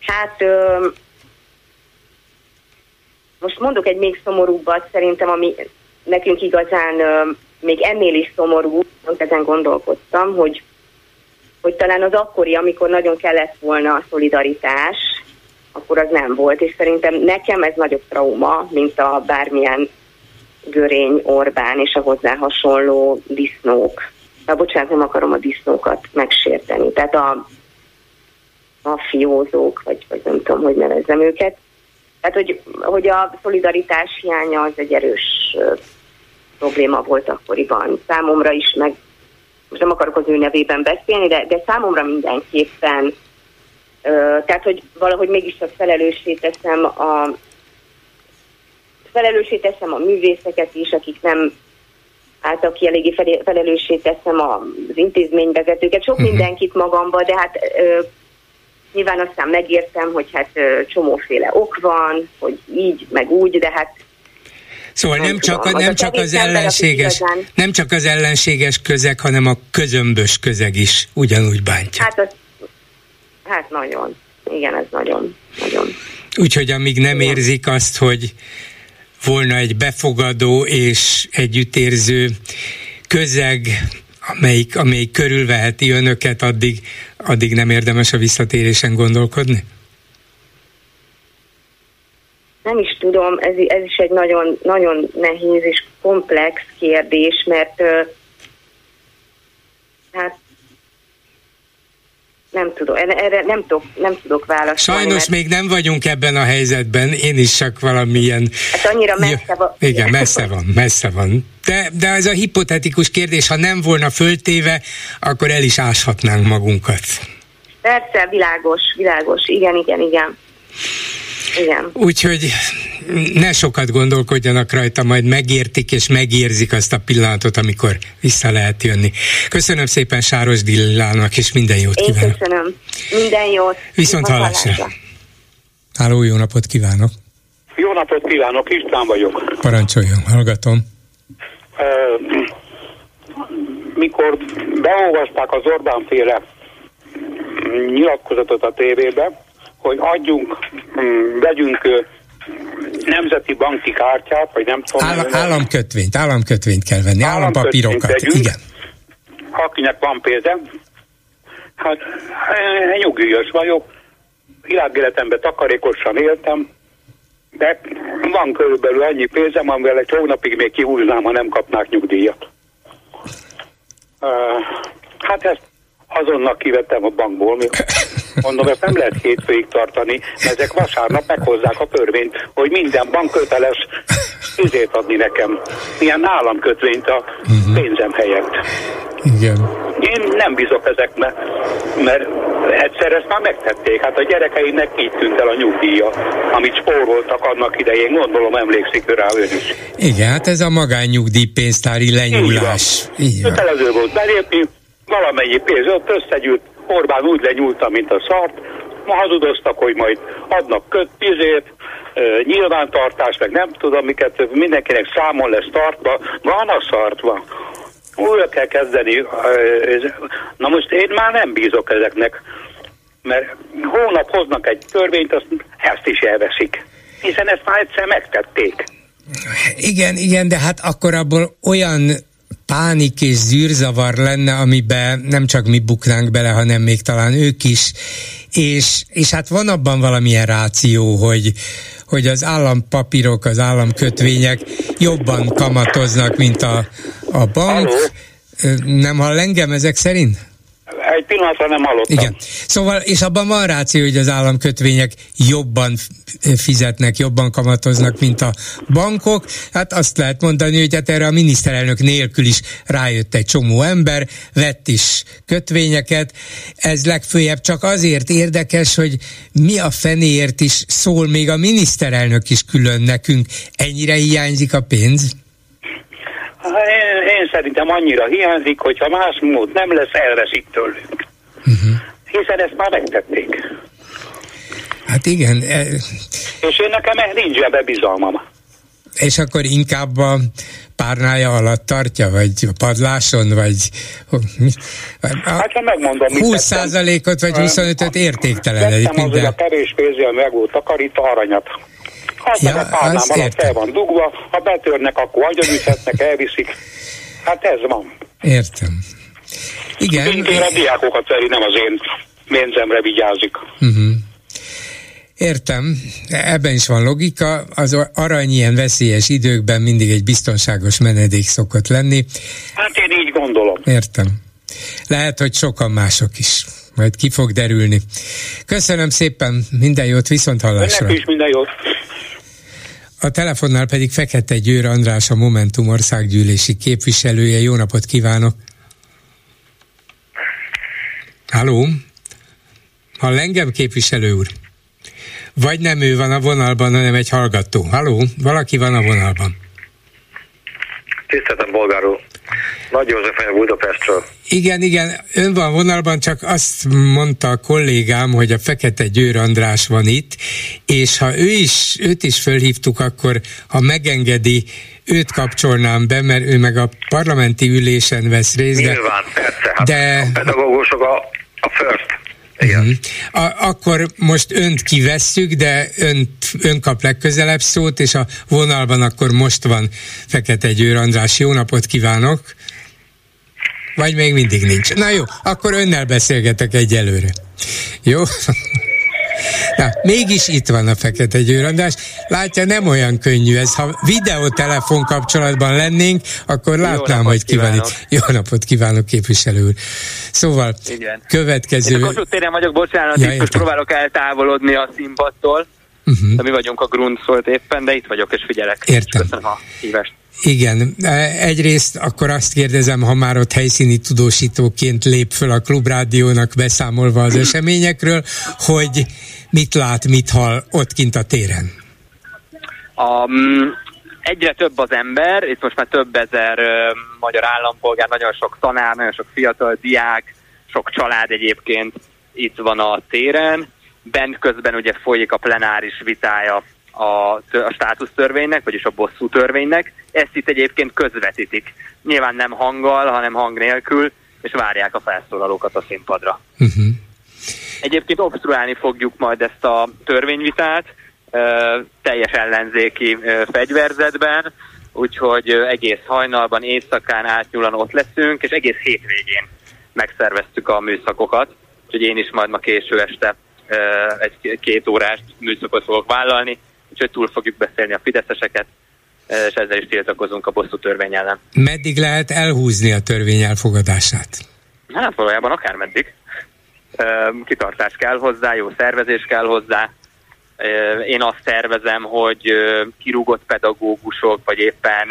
Hát ö, most mondok egy még szomorúbbat, szerintem, ami nekünk igazán ö, még ennél is szomorú, ezen gondolkodtam, hogy, hogy talán az akkori, amikor nagyon kellett volna a szolidaritás, akkor az nem volt, és szerintem nekem ez nagyobb trauma, mint a bármilyen Görény, Orbán és a hozzá hasonló disznók. Na, bocsánat, nem akarom a disznókat megsérteni. Tehát a, mafiózók, vagy, vagy nem tudom, hogy nevezzem őket. Tehát, hogy, hogy a szolidaritás hiánya az egy erős probléma volt akkoriban. Számomra is, meg most nem akarok az ő nevében beszélni, de, de számomra mindenképpen, tehát, hogy valahogy mégis a felelőssé teszem a felelőssé teszem a művészeket is, akik nem álltak ki eléggé felelőssé teszem az intézményvezetőket, sok uh-huh. mindenkit magamba, de hát Nyilván aztán megértem, hogy hát csomóféle ok van, hogy így, meg úgy, de hát Szóval nem, nem csak, tudom, nem, csak az ellenséges, nem csak az ellenséges közeg, hanem a közömbös közeg is ugyanúgy bántja. Hát az, Hát nagyon. Igen, ez nagyon, nagyon. Úgyhogy amíg nem érzik azt, hogy volna egy befogadó és együttérző közeg, amelyik, amelyik körülveheti önöket, addig, addig nem érdemes a visszatérésen gondolkodni? Nem is tudom, ez, ez is egy nagyon, nagyon nehéz és komplex kérdés, mert hát nem tudom, erre nem tudok, nem tudok válaszolni. Sajnos mert... még nem vagyunk ebben a helyzetben, én is csak valamilyen... Hát annyira messze van. Igen, messze van, messze van. De, de ez a hipotetikus kérdés, ha nem volna föltéve, akkor el is áshatnánk magunkat. Persze, világos, világos, igen, igen, igen. Igen. Úgyhogy ne sokat gondolkodjanak rajta, majd megértik és megérzik azt a pillanatot, amikor vissza lehet jönni. Köszönöm szépen Sáros Dillának, és minden jót Én kívánok. köszönöm. Minden jót. Viszont hallásra. Háló, jó napot kívánok. Jó napot kívánok, István vagyok. Parancsoljon, hallgatom. Mikor beolvasták az Orbán féle nyilatkozatot a tévébe, hogy adjunk, mm, vegyünk nemzeti banki kártyát, vagy nem tudom. Áll, államkötvényt, államkötvényt kell venni, állampapírokat, vegyünk, igen. Akinek van pénze, hát nyugdíjas vagyok, világéletemben takarékosan éltem, de van körülbelül annyi pénzem, amivel egy hónapig még kihúznám, ha nem kapnák nyugdíjat. Uh, hát ezt azonnal kivettem a bankból, mi mondom, ezt nem lehet hétfőig tartani, mert ezek vasárnap meghozzák a törvényt, hogy minden bank köteles üzét adni nekem. Ilyen államkötvényt a uh-huh. pénzem helyett. Igen. Én nem bízok ezekbe, mert egyszer ezt már megtették. Hát a gyerekeimnek így tűnt el a nyugdíja, amit spóroltak annak idején, gondolom emlékszik rá ön is. Igen, hát ez a magányugdíjpénztári lenyúlás. Kötelező volt belépni, valamennyi pénz ott összegyűlt, Orbán úgy lenyúlta, mint a szart, hazudoztak, hogy majd adnak köt, pizét, nyilvántartás, meg nem tudom miket, mindenkinek számon lesz tartva, van a szartva. Újra kell kezdeni. Na most én már nem bízok ezeknek, mert hónap hoznak egy törvényt, azt ezt is elveszik. Hiszen ezt már egyszer megtették. Igen, igen, de hát akkor abból olyan pánik és zűrzavar lenne, amiben nem csak mi buknánk bele, hanem még talán ők is. És, és hát van abban valamilyen ráció, hogy, hogy az állampapírok, az államkötvények jobban kamatoznak, mint a, a bank. Halló? Nem hall engem ezek szerint? Pillanatra nem hallottam. Igen. Szóval, és abban van ráció, hogy az államkötvények jobban fizetnek, jobban kamatoznak, mint a bankok. Hát azt lehet mondani, hogy hát erre a miniszterelnök nélkül is rájött egy csomó ember, vett is kötvényeket. Ez legfőjebb csak azért érdekes, hogy mi a fenéért is szól még a miniszterelnök is külön nekünk. Ennyire hiányzik a pénz? Én, én szerintem annyira hiányzik, hogyha más mód nem lesz, elveszik tőlünk. Uh-huh. Hiszen ezt már megtették. Hát igen. E... És én nekem nincs ebbe bizalmam. És akkor inkább a párnája alatt tartja, vagy a padláson, vagy... A hát ha megmondom, 20 százalékot, vagy 25-öt értéktelenedik. Tettem az, hogy a kevés pénzzel meg volt takarítva aranyat. Az ja, meg a párnám alatt fel van dugva, ha betörnek, akkor agyonüthetnek, elviszik. Hát ez van. Értem. Igen. Én a diákokat veri, nem az én pénzemre vigyázik. Uh-huh. Értem, ebben is van logika. Az arany ilyen veszélyes időkben mindig egy biztonságos menedék szokott lenni. Hát én így gondolom. Értem. Lehet, hogy sokan mások is. Majd ki fog derülni. Köszönöm szépen, minden jót, viszont hallásra. Önnek is minden jót. A telefonnál pedig Fekete Győr András, a Momentum országgyűlési képviselője. Jó napot kívánok! Halló? Hall engem, képviselő úr? Vagy nem ő van a vonalban, hanem egy hallgató. Halló? Valaki van a vonalban. Tiszteltem, bolgár úr. Nagy József vagyok Budapestről. Igen, igen, ön van vonalban, csak azt mondta a kollégám, hogy a Fekete Győr András van itt, és ha ő is, őt is fölhívtuk, akkor ha megengedi, őt kapcsolnám be, mert ő meg a parlamenti ülésen vesz részt. Nyilván, persze. Hát de... A pedagógusok a, a first Igen. Uh-huh. A, akkor most önt kivesszük, de önt, ön kap legközelebb szót, és a vonalban akkor most van Fekete Győr András. Jó napot kívánok! Vagy még mindig nincs. Na jó, akkor önnel beszélgetek egyelőre. Jó? Na, mégis itt van a Fekete Győr András. Látja, nem olyan könnyű ez. Ha videótelefon kapcsolatban lennénk, akkor látnám, hogy ki van itt. Jó napot kívánok, képviselő úr. Szóval, Igen. következő... Én a Kossuth téren vagyok, bocsánat, ja, itt most próbálok eltávolodni a színpadtól. Uh-huh. De mi vagyunk a Grundszolt éppen, de itt vagyok és figyelek. Értem. Köszönöm a hívást. Igen, e, egyrészt akkor azt kérdezem, ha már ott helyszíni tudósítóként lép föl a Klubrádiónak beszámolva az eseményekről, hogy mit lát, mit hall ott kint a téren? Um, egyre több az ember, itt most már több ezer uh, magyar állampolgár, nagyon sok tanár, nagyon sok fiatal diák, sok család egyébként itt van a téren. Bent közben ugye folyik a plenáris vitája a, a státusztörvénynek, vagyis a bosszú törvénynek. Ezt itt egyébként közvetítik. Nyilván nem hanggal, hanem hang nélkül, és várják a felszólalókat a színpadra. Uh-huh. Egyébként obstruálni fogjuk majd ezt a törvényvitát teljes ellenzéki fegyverzetben, úgyhogy egész hajnalban, éjszakán átnyúlan ott leszünk, és egész hétvégén megszerveztük a műszakokat, úgyhogy én is majd ma késő este egy két órás műszakot fogok vállalni, úgyhogy túl fogjuk beszélni a fideszeseket, és ezzel is tiltakozunk a bosszú törvény ellen. Meddig lehet elhúzni a törvény elfogadását? Hát valójában akármeddig kitartás kell hozzá, jó szervezés kell hozzá. Én azt tervezem, hogy kirúgott pedagógusok, vagy éppen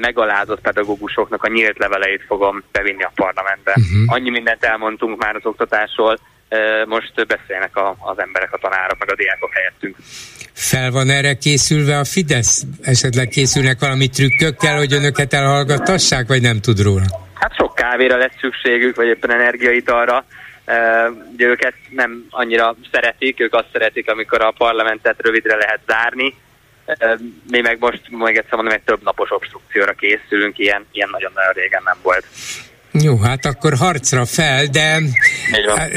megalázott pedagógusoknak a nyílt leveleit fogom bevinni a parlamentbe. Uh-huh. Annyi mindent elmondtunk már az oktatásról, most beszélnek a, az emberek, a tanárok, meg a diákok helyettünk. Fel van erre készülve a Fidesz? Esetleg készülnek valami trükkökkel, hogy önöket elhallgattassák, vagy nem tud róla? Hát sok kávéra lesz szükségük, vagy éppen energiaitalra. Ugye őket nem annyira szeretik, ők azt szeretik, amikor a parlamentet rövidre lehet zárni. Mi meg most, még egyszer mondom, egy több napos obstrukcióra készülünk, ilyen, ilyen nagyon-nagyon régen nem volt. Jó, hát akkor harcra fel, de,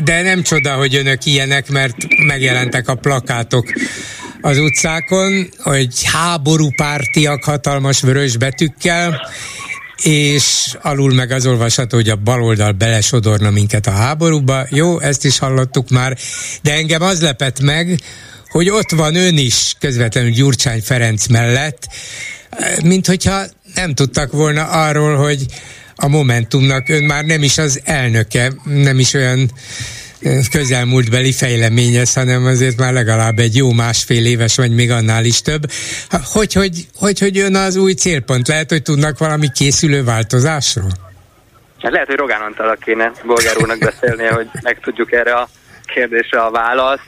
de nem csoda, hogy önök ilyenek, mert megjelentek a plakátok az utcákon, hogy háború pártiak hatalmas vörös betűkkel, és alul meg az olvasható, hogy a baloldal belesodorna minket a háborúba. Jó, ezt is hallottuk már, de engem az lepett meg, hogy ott van ön is közvetlenül Gyurcsány Ferenc mellett, mint hogyha nem tudtak volna arról, hogy a Momentumnak ön már nem is az elnöke, nem is olyan közelmúltbeli fejleményez, hanem azért már legalább egy jó másfél éves, vagy még annál is több. Hogy, hogy, hogy, hogy jön az új célpont? Lehet, hogy tudnak valami készülő változásról? Hát lehet, hogy Rogán Antalak kéne bolgár úrnak beszélnie, hogy meg tudjuk erre a kérdésre a választ.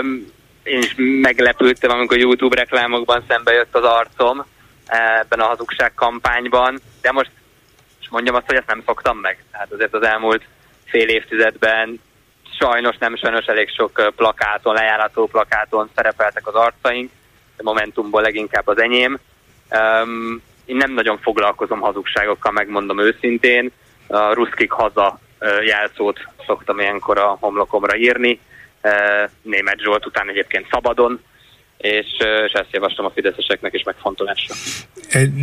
Um, én is meglepődtem, amikor YouTube reklámokban szembe jött az arcom ebben a hazugság kampányban, de most mondjam azt, hogy ezt nem szoktam meg. Tehát azért az elmúlt fél évtizedben sajnos, nem sajnos elég sok plakáton, lejárató plakáton szerepeltek az arcaink, de Momentumból leginkább az enyém. Um, én nem nagyon foglalkozom hazugságokkal, megmondom őszintén. A ruszkik haza jelszót szoktam ilyenkor a homlokomra írni. Német Zsolt után egyébként szabadon, és, és ezt javaslom a fideszeseknek is megfontolásra.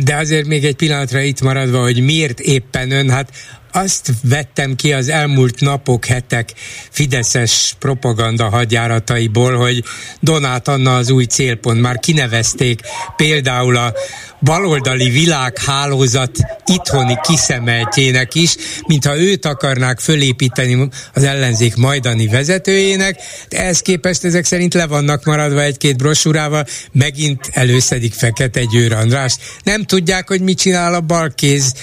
De azért még egy pillanatra itt maradva, hogy miért éppen ön, hát azt vettem ki az elmúlt napok, hetek fideszes propaganda hadjárataiból, hogy Donát Anna az új célpont. Már kinevezték például a baloldali világhálózat itthoni kiszemeltjének is, mintha őt akarnák fölépíteni az ellenzék majdani vezetőjének, de ehhez képest ezek szerint le vannak maradva egy-két brosúrával, megint előszedik Fekete Győr András. Nem tudják, hogy mit csinál a balkéz,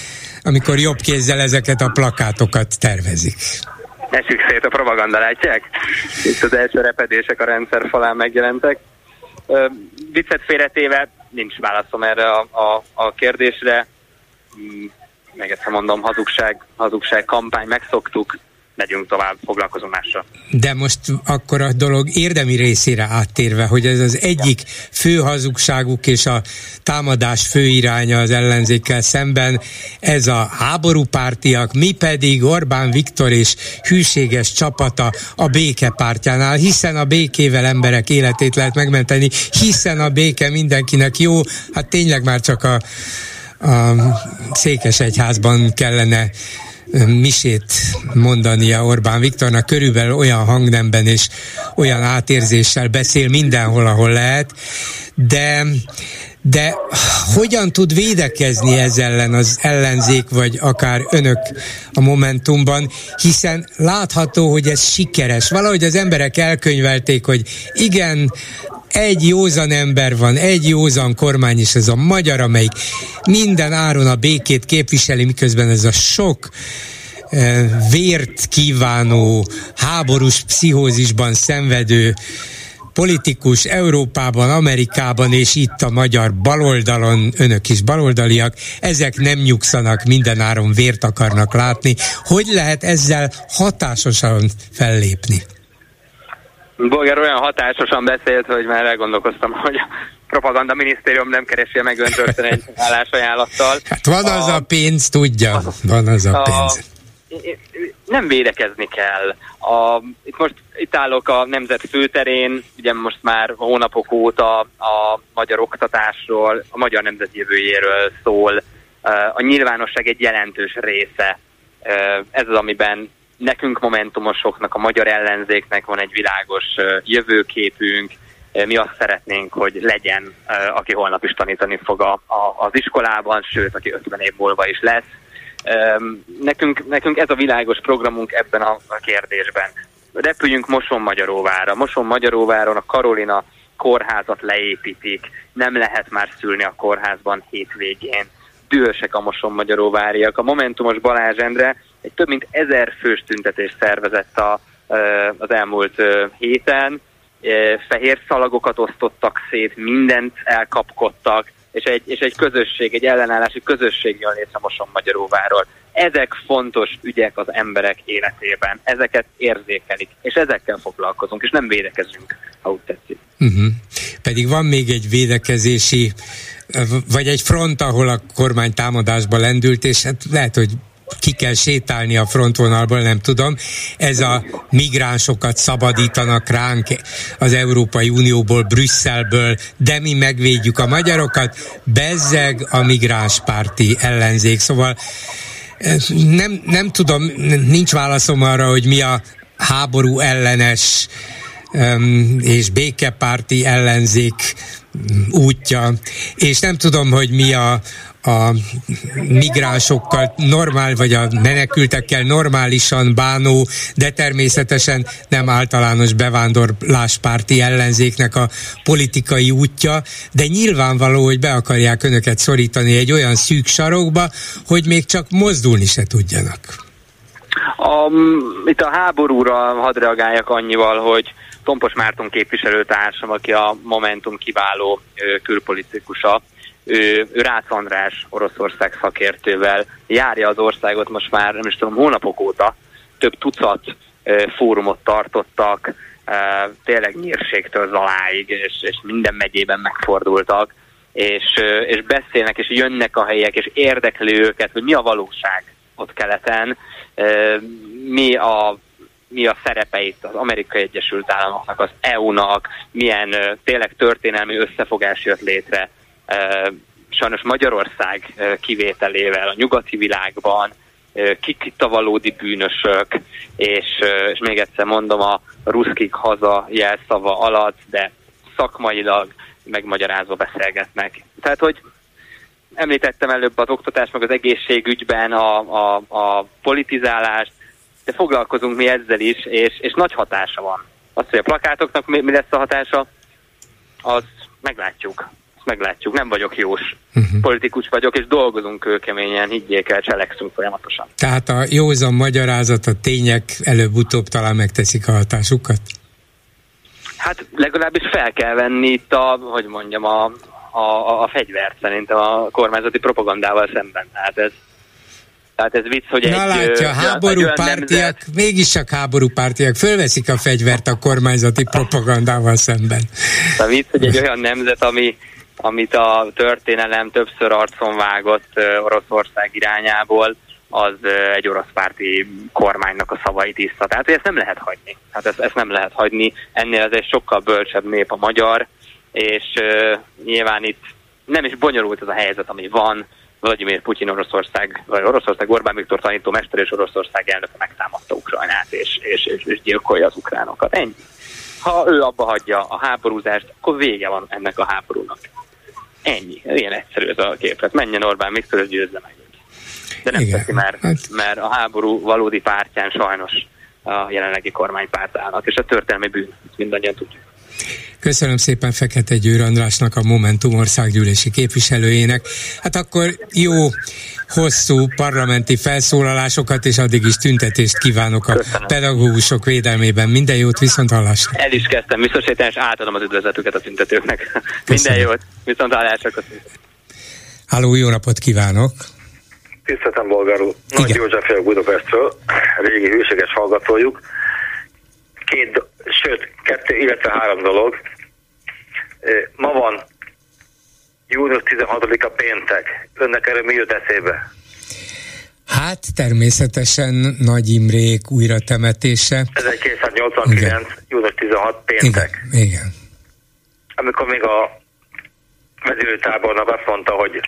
amikor jobb kézzel ezeket a plakátokat tervezik. Esik szét a propaganda, látják? Itt az első repedések a rendszer falán megjelentek. Viccet félretéve nincs válaszom erre a, a, a kérdésre. Mm, meg egyszer mondom, hazugság, hazugság kampány, megszoktuk. Megyünk tovább, foglalkozunk mással. De most akkor a dolog érdemi részére áttérve, hogy ez az egyik fő hazugságuk és a támadás fő iránya az ellenzékkel szemben, ez a háborúpártiak, mi pedig Orbán Viktor és hűséges csapata a békepártjánál, hiszen a békével emberek életét lehet megmenteni, hiszen a béke mindenkinek jó, hát tényleg már csak a, a Székesegyházban kellene misét mondania Orbán Viktornak, körülbelül olyan hangnemben és olyan átérzéssel beszél mindenhol, ahol lehet, de de hogyan tud védekezni ez ellen az ellenzék, vagy akár önök a Momentumban, hiszen látható, hogy ez sikeres. Valahogy az emberek elkönyvelték, hogy igen, egy józan ember van, egy józan kormány, és ez a magyar, amelyik minden áron a békét képviseli, miközben ez a sok eh, vért kívánó, háborús pszichózisban szenvedő politikus Európában, Amerikában és itt a magyar baloldalon, önök is baloldaliak, ezek nem nyugszanak, mindenáron vért akarnak látni. Hogy lehet ezzel hatásosan fellépni? Bolgár olyan hatásosan beszélt, hogy már elgondolkoztam, hogy a propaganda minisztérium nem keresi meg önt egy állásajánlattal. Hát van az a, a pénz, tudja, van az a, a pénz. Nem védekezni kell. A, itt most itt állok a nemzet főterén, ugye most már hónapok óta a magyar oktatásról, a magyar nemzet jövőjéről szól. A nyilvánosság egy jelentős része. Ez az, amiben nekünk momentumosoknak, a magyar ellenzéknek van egy világos jövőképünk, mi azt szeretnénk, hogy legyen, aki holnap is tanítani fog a, a, az iskolában, sőt, aki 50 év múlva is lesz. Nekünk, nekünk ez a világos programunk ebben a, a kérdésben. Repüljünk Moson Magyaróvára. Moson Magyaróváron a Karolina kórházat leépítik, nem lehet már szülni a kórházban hétvégén. Dühösek a Moson Magyaróváriak. A Momentumos Balázs Endre egy több mint ezer fős tüntetést szervezett a, az elmúlt héten. Fehér szalagokat osztottak szét, mindent elkapkodtak, és egy, és egy közösség, egy ellenállási közösség jön létre Moson Magyaróváról. Ezek fontos ügyek az emberek életében, ezeket érzékelik, és ezekkel foglalkozunk, és nem védekezünk, ha úgy tetszik. Uh-huh. Pedig van még egy védekezési, vagy egy front, ahol a kormány támadásba lendült, és hát lehet, hogy ki kell sétálni a frontvonalból, nem tudom. Ez a migránsokat szabadítanak ránk az Európai Unióból, Brüsszelből, de mi megvédjük a magyarokat, bezzeg a migránspárti ellenzék. Szóval eh, nem, nem tudom, nincs válaszom arra, hogy mi a háború ellenes és békepárti ellenzék útja, és nem tudom, hogy mi a, a migránsokkal normál, vagy a menekültekkel normálisan bánó, de természetesen nem általános bevándorláspárti ellenzéknek a politikai útja, de nyilvánvaló, hogy be akarják önöket szorítani egy olyan szűk sarokba, hogy még csak mozdulni se tudjanak. A, itt a háborúra hadd reagáljak annyival, hogy Tompos Márton képviselőtársam, aki a Momentum kiváló külpolitikusa, ő, ő Rácz András Oroszország szakértővel járja az országot most már, nem is tudom, hónapok óta. Több tucat fórumot tartottak, tényleg nyírségtől Zaláig, és, és minden megyében megfordultak, és, és beszélnek, és jönnek a helyek, és érdekli őket, hogy mi a valóság ott keleten, mi a mi a szerepe itt az Amerikai Egyesült Államoknak, az EU-nak, milyen tényleg történelmi összefogás jött létre sajnos Magyarország kivételével a nyugati világban kik itt a valódi bűnösök, és, és még egyszer mondom, a ruszkik haza jelszava alatt, de szakmailag megmagyarázva beszélgetnek. Tehát, hogy említettem előbb az oktatás, meg az egészségügyben a, a, a politizálást, de foglalkozunk mi ezzel is, és, és nagy hatása van. Az, hogy a plakátoknak mi, mi lesz a hatása, az meglátjuk meglátjuk. Nem vagyok jós. Uh-huh. Politikus vagyok, és dolgozunk kőkeményen, higgyék el, cselekszünk folyamatosan. Tehát a józan magyarázat, a tények előbb-utóbb talán megteszik a hatásukat? Hát legalábbis fel kell venni itt a, hogy mondjam, a, a, a fegyvert szerintem a kormányzati propagandával szemben. Tehát ez, Tehát ez vicc, hogy Na egy... látja, ö, háború egy olyan pártiak, mégis csak háború pártiak, fölveszik a fegyvert a kormányzati propagandával szemben. A vicc, hogy egy olyan nemzet, ami, amit a történelem többször arcon vágott Oroszország irányából, az egy orosz párti kormánynak a szavait iszta. Tehát hogy ezt nem lehet hagyni. Hát ezt, ezt nem lehet hagyni. Ennél ez egy sokkal bölcsebb nép a magyar, és ö, nyilván itt nem is bonyolult ez a helyzet, ami van. Vladimir Putyin Oroszország, vagy Oroszország Orbán Viktor tanító mester és Oroszország elnöke megtámadta Ukrajnát, és, és, és, és gyilkolja az ukránokat. Ennyi. Ha ő abba hagyja a háborúzást, akkor vége van ennek a háborúnak. Ennyi. Ilyen egyszerű ez a képlet. Menjen Orbán Viktor, és győzze meg őt. De nem Igen. teszi, mert, mert a háború valódi pártján sajnos a jelenlegi kormánypárt állnak, és a történelmi bűn, mindannyian tudjuk. Köszönöm szépen Fekete Győr Andrásnak, a Momentum országgyűlési képviselőjének. Hát akkor jó, hosszú parlamenti felszólalásokat, és addig is tüntetést kívánok a Köszönöm. pedagógusok védelmében. Minden jót, viszont hallásra. El is kezdtem biztosítani, és átadom az üdvözletüket a tüntetőknek. Minden Köszönöm. jót, viszont hallásra. köszönöm. Háló, jó napot kívánok! Tiszteltem, Bolgár úr. Nagy. József vagyok Budapestről, régi hűséges hallgatójuk. Két, sőt, kettő, illetve három dolog. Ma van június 16-a péntek. Önnek erről mi jut eszébe? Hát természetesen Nagy Imrék újra temetése. 1989. június 16 péntek. Igen, igen. Amikor még a vezérőtábornak azt mondta, hogy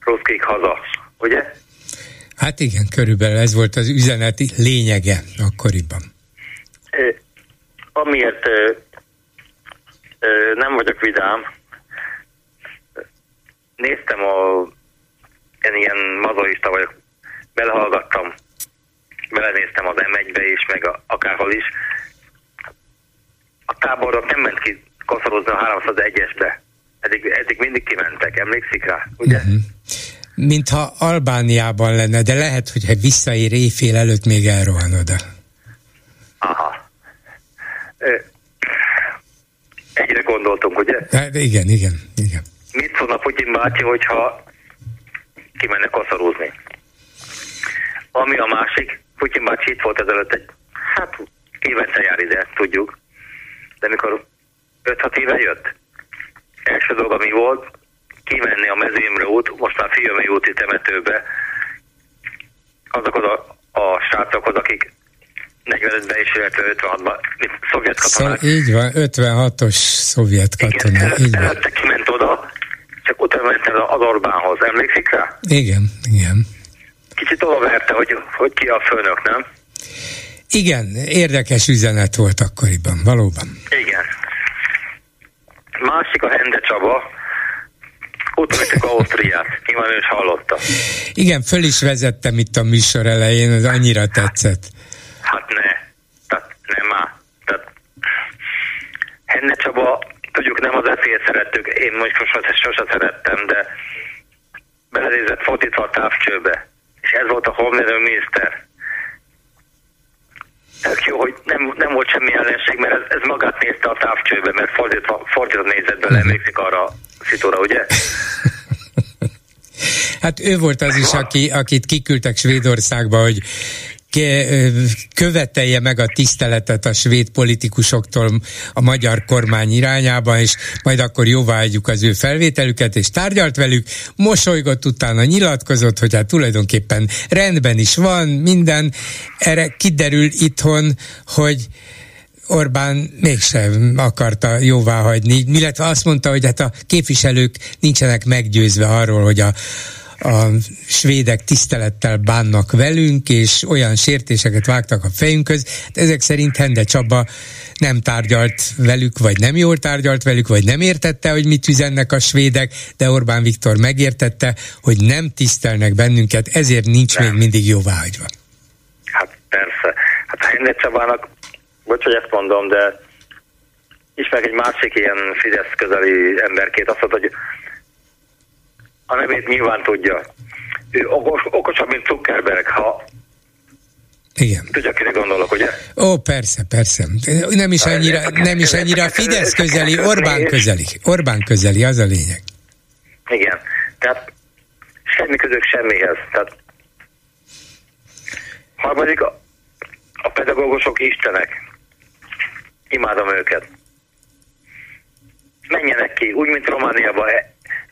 ruszkik haza. Ugye? Hát igen, körülbelül ez volt az üzeneti lényege akkoriban. Ö, amiért ö, ö, nem vagyok vidám, néztem a én ilyen mazoista vagyok, belehallgattam, belenéztem az M1-be is, meg a, akárhol is. A táborok nem ment ki koszorozni a 301-esbe. Eddig, eddig mindig kimentek, emlékszik rá, ugye? Mhm. Mintha Albániában lenne, de lehet, hogy ha visszaér éjfél előtt még elrohan oda. Aha. Egyre gondoltunk, ugye? Hát igen, igen, igen. mit szólna Putyin bácsi, hogyha kimenne koszorúzni. Ami a másik, Putyin bácsi itt volt ezelőtt egy, hát évente jár ide, ezt tudjuk, de mikor 5-6 éve jött, első dolog, ami volt, kimenni a mezőimre út, most már Fiumi úti temetőbe, azokhoz a, a srácokhoz, akik 45-ben és illetve 56-ban szovjet katonák. Szóval így van, 56-os szovjet katona. Így van. Előtte kiment oda, csak utána ment el az Orbánhoz. Emlékszik rá? Igen, igen. Kicsit oda verte, hogy, hogy ki a főnök, nem? Igen, érdekes üzenet volt akkoriban, valóban. Igen. Másik a Hende Csaba. Utolszik Ausztriát. Nyilván ő is hallotta. Igen, föl is vezettem itt a műsor elején, az annyira tetszett. Hát ne. Tehát nem már. Tehát Henne Csaba, tudjuk nem az eszélyet szerettük, én most sose, sose szerettem, de belenézett fordítva a távcsőbe. És ez volt a honvédelmi miniszter. Tök jó, hogy nem, nem volt semmi ellenség, mert ez, ez magát nézte a távcsőbe, mert fordítva, fordítva nézett bele, emlékszik arra a szitóra, ugye? Hát ő volt az is, aki, akit kiküldtek Svédországba, hogy követelje meg a tiszteletet a svéd politikusoktól a magyar kormány irányába, és majd akkor jóváhagyjuk az ő felvételüket, és tárgyalt velük, mosolygott utána, nyilatkozott, hogy hát tulajdonképpen rendben is van, minden. Erre kiderül itthon, hogy Orbán mégsem akarta jóvá hagyni, illetve azt mondta, hogy hát a képviselők nincsenek meggyőzve arról, hogy a, a svédek tisztelettel bánnak velünk, és olyan sértéseket vágtak a fejünkhöz. Hát ezek szerint Hende Csaba nem tárgyalt velük, vagy nem jól tárgyalt velük, vagy nem értette, hogy mit üzennek a svédek, de Orbán Viktor megértette, hogy nem tisztelnek bennünket, ezért nincs még mindig jóváhagyva. Hát persze. Hát a Henne Csabának, bocs, hogy ezt mondom, de ismerek egy másik ilyen Fidesz közeli emberkét, azt mondta, hogy a nevét nyilván tudja. Ő okos, okosabb, mint Zuckerberg, ha Igen. tudja, kire gondolok, ugye? Ó, persze, persze. Nem is annyira, nem is annyira Fidesz közeli, Orbán közeli. Orbán közeli, az a lényeg. Igen. Tehát semmi közök semmihez. Tehát Harmadik, a, a pedagógusok istenek. Imádom őket. Menjenek ki, úgy, mint Romániában.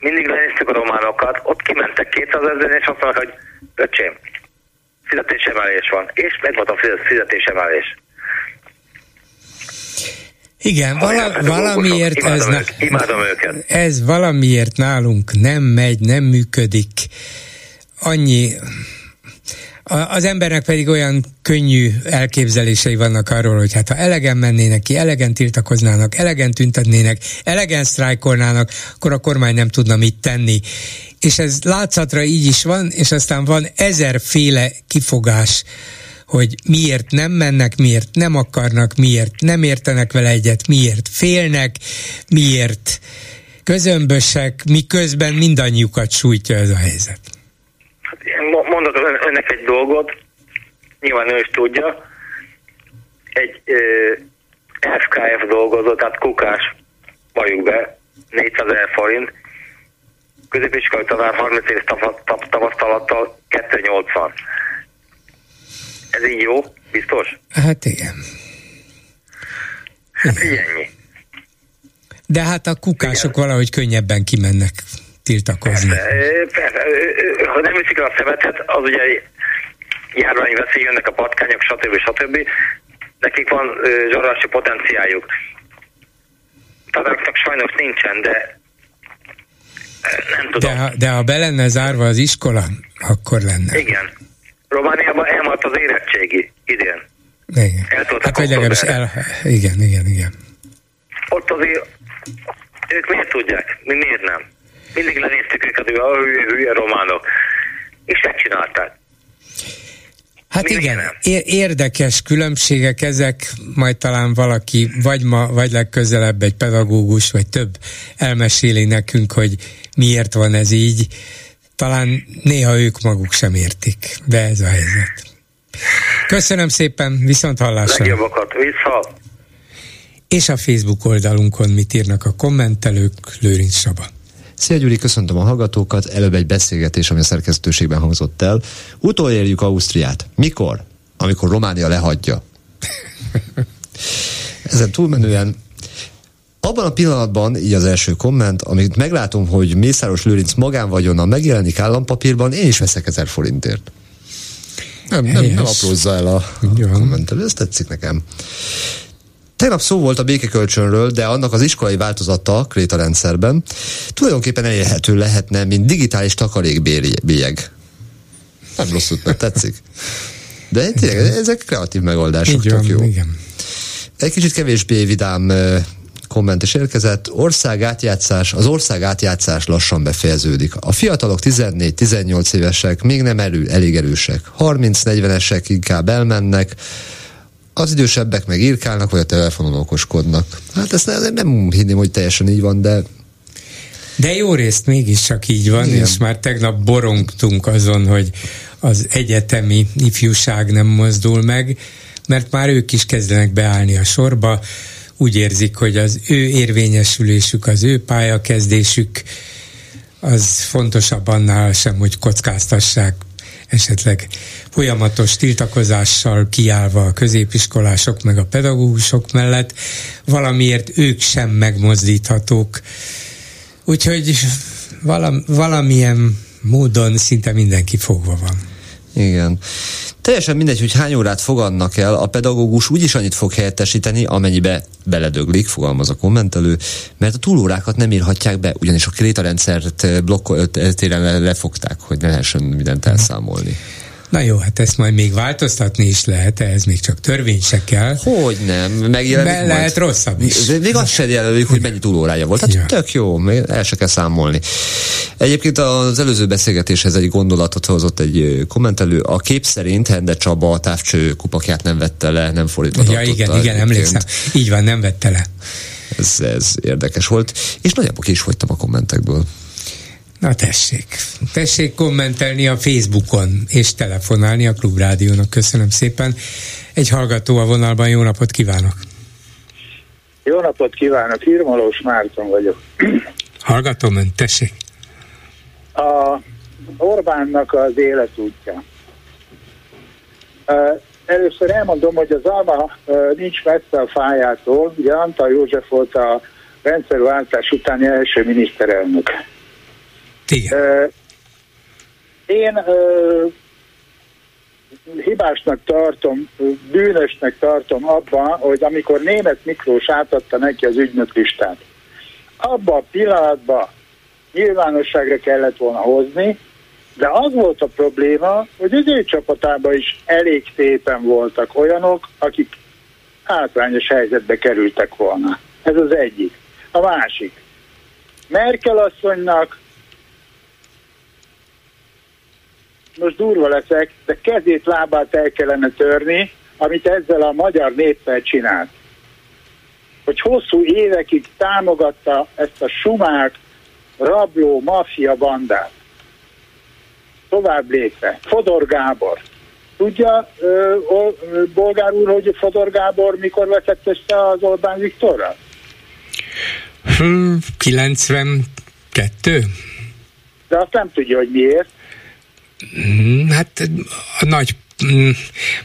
Mindig lenéztük a románokat, ott kimentek 200 ezeren, és azt mondják, hogy öcsém, fizetésemelés van. És megvan a fizet- fizetésemelés. Igen, vala, valamiért Imádom ez, imádom őket. ez valamiért nálunk nem megy, nem működik. Annyi, a- az embernek pedig olyan könnyű elképzelései vannak arról, hogy hát ha elegen mennének ki, elegen tiltakoznának, elegen tüntetnének, elegen sztrájkolnának, akkor a kormány nem tudna mit tenni. És ez látszatra így is van, és aztán van ezerféle kifogás, hogy miért nem mennek, miért nem akarnak, miért nem értenek vele egyet, miért félnek, miért közömbösek, miközben mindannyiukat sújtja ez a helyzet. Önnek egy dolgot, nyilván ő is tudja. Egy ö, FKF dolgozó, tehát kukás, valljuk be, 400 ezer forint, középiskolai tanár 30 év tapasztalattal 280. Ez így jó? Biztos? Hát igen. Hát ennyi. De hát a kukások valahogy könnyebben kimennek tiltakozni. Persze, ö, ha nem viszik el a szemetet, az ugye járvány veszély, jönnek a patkányok, stb. stb. Nekik van zsarolási potenciáljuk. Tanároknak sajnos nincsen, de nem De tudom. ha, de ha be lenne zárva az iskola, akkor lenne. Igen. Romániában elmaradt az érettségi idén. Igen. Hát vagy legalábbis el... Igen, igen, igen. Ott azért ők miért tudják, mi miért nem? Mindig lenéztük őket, hogy a hülye, hülye románok. És megcsinálták. Hát igen, é- érdekes különbségek ezek, majd talán valaki, vagy ma, vagy legközelebb egy pedagógus, vagy több elmeséli nekünk, hogy miért van ez így. Talán néha ők maguk sem értik, de ez a helyzet. Köszönöm szépen, viszont hallásra. Legjobbakat vissza. És a Facebook oldalunkon mit írnak a kommentelők, Lőrinc Saba. Szia Gyuri, köszöntöm a hallgatókat. Előbb egy beszélgetés, ami a szerkesztőségben hangzott el. Utolérjük Ausztriát. Mikor? Amikor Románia lehagyja. Ezen túlmenően abban a pillanatban, így az első komment, amit meglátom, hogy Mészáros Lőrinc magánvagyonnal megjelenik állampapírban, én is veszek ezer forintért. Nem, nem, nem aprózza el a, a kommentelő, ez tetszik nekem. Tegnap szó volt a békekölcsönről, de annak az iskolai változata Kréta rendszerben tulajdonképpen elérhető lehetne, mint digitális takarékbélyeg. Nem rosszul, meg tetszik. De tényleg, ezek kreatív megoldások, tök jó. igen. Egy kicsit kevésbé vidám komment is érkezett. Ország átjátszás, az ország átjátszás lassan befejeződik. A fiatalok 14-18 évesek még nem erő, elég erősek. 30-40-esek inkább elmennek, az idősebbek meg írkálnak, vagy a telefonon okoskodnak. Hát ezt nem, nem hinném, hogy teljesen így van, de De jó részt mégiscsak így van, Igen. És már tegnap borongtunk azon, hogy az egyetemi ifjúság nem mozdul meg, mert már ők is kezdenek beállni a sorba, úgy érzik, hogy az ő érvényesülésük, az ő pályakezdésük az fontosabb annál sem, hogy kockáztassák esetleg folyamatos tiltakozással kiállva a középiskolások meg a pedagógusok mellett, valamiért ők sem megmozdíthatók. Úgyhogy valam, valamilyen módon szinte mindenki fogva van. Igen. Teljesen mindegy, hogy hány órát fogadnak el, a pedagógus úgyis annyit fog helyettesíteni, amennyibe beledöglik, fogalmaz a kommentelő, mert a túlórákat nem írhatják be, ugyanis a krétarendszert blokkoltéren lefogták, hogy ne lehessen mindent elszámolni. Na jó, hát ezt majd még változtatni is lehet, ez még csak törvény se kell. Hogy nem, megjelenik Be majd. lehet rosszabb is. Még azt sem jelölik, hogy mennyi túlórája volt. Hát Ja. tök jó, el se kell számolni. Egyébként az előző beszélgetéshez egy gondolatot hozott egy kommentelő. A kép szerint Hende Csaba a távcső kupakját nem vette le, nem fordítva Ja, igen, igen, emlékszem. Így van, nem vette le. Ez, ez érdekes volt. És nagyjából ki is fogytam a kommentekből. Na tessék, tessék kommentelni a Facebookon, és telefonálni a Klubrádiónak. Köszönöm szépen. Egy hallgató a vonalban, jó napot kívánok. Jó napot kívánok, Irmalós Márton vagyok. Hallgatom ön, tessék. A Orbánnak az életútja. Először elmondom, hogy az alma nincs messze a fájától. Ugye Antal József volt a rendszerváltás utáni első miniszterelnök. Igen. Én hibásnak tartom, bűnösnek tartom abban, hogy amikor német Miklós átadta neki az ügynök listát, abban a pillanatban nyilvánosságra kellett volna hozni, de az volt a probléma, hogy az ő csapatában is elég szépen voltak olyanok, akik hátrányos helyzetbe kerültek volna. Ez az egyik. A másik. Merkel asszonynak most durva leszek, de kezét, lábát el kellene törni, amit ezzel a magyar néppel csinált. Hogy hosszú évekig támogatta ezt a sumák, rabló, maffia bandát. Tovább lépve. Fodor Gábor. Tudja, ö, ö, Bolgár úr, hogy Fodor Gábor mikor veszett össze az Orbán Viktorral? 92? De azt nem tudja, hogy miért. Mm, hát a nagy, mm,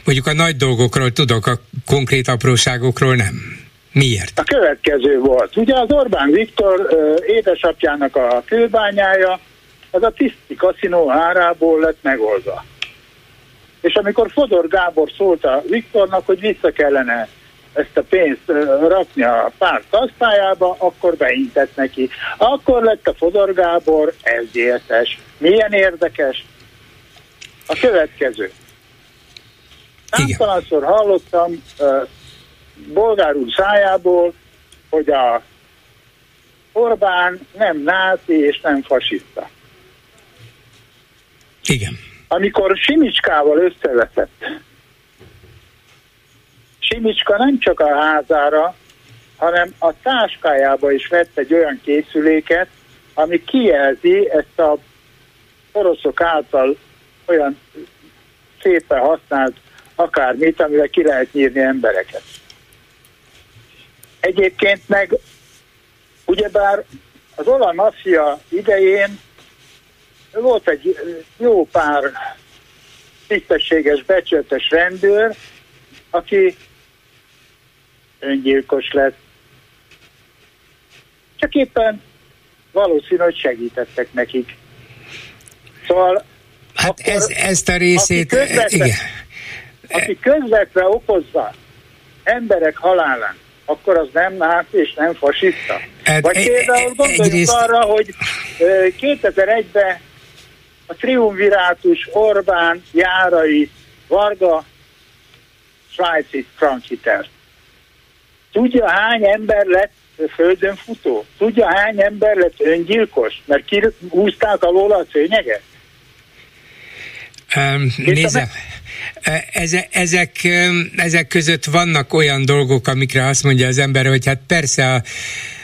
mondjuk a nagy dolgokról tudok, a konkrét apróságokról nem. Miért? A következő volt. Ugye az Orbán Viktor édesapjának a kőbányája, az a tiszti kaszinó árából lett megoldva. És amikor Fodor Gábor szólt a Viktornak, hogy vissza kellene ezt a pénzt rakni a párt kasztájába, akkor beintett neki. Akkor lett a Fodor Gábor SZDSZ-es. Milyen érdekes? A következő. Számtalanszor hallottam uh, bolgár úr szájából, hogy a Orbán nem náci és nem fasiszta. Igen. Amikor Simicskával összeveszett, Simicska nem csak a házára, hanem a táskájába is vett egy olyan készüléket, ami kijelzi ezt a oroszok által olyan szépen használt akármit, amivel ki lehet nyírni embereket. Egyébként meg ugyebár az maffia idején volt egy jó pár tisztességes, becsületes rendőr, aki öngyilkos lett. Csak éppen valószínű, hogy segítettek nekik. Szóval Hát akkor, ez, ezt a részét, aki közvetve, igen. Aki közvetve okozza emberek halálán, akkor az nem náci és nem fasiszta. Hát Vagy például gondoljunk egyrészt... arra, hogy 2001-ben a triumvirátus Orbán, Járai, Varga, Svájci frankitert. Tudja hány ember lett földön futó? Tudja hány ember lett öngyilkos? Mert kirúzták alól a szőnyeget? Nézem, ezek, ezek, ezek között vannak olyan dolgok, amikre azt mondja az ember, hogy hát persze a,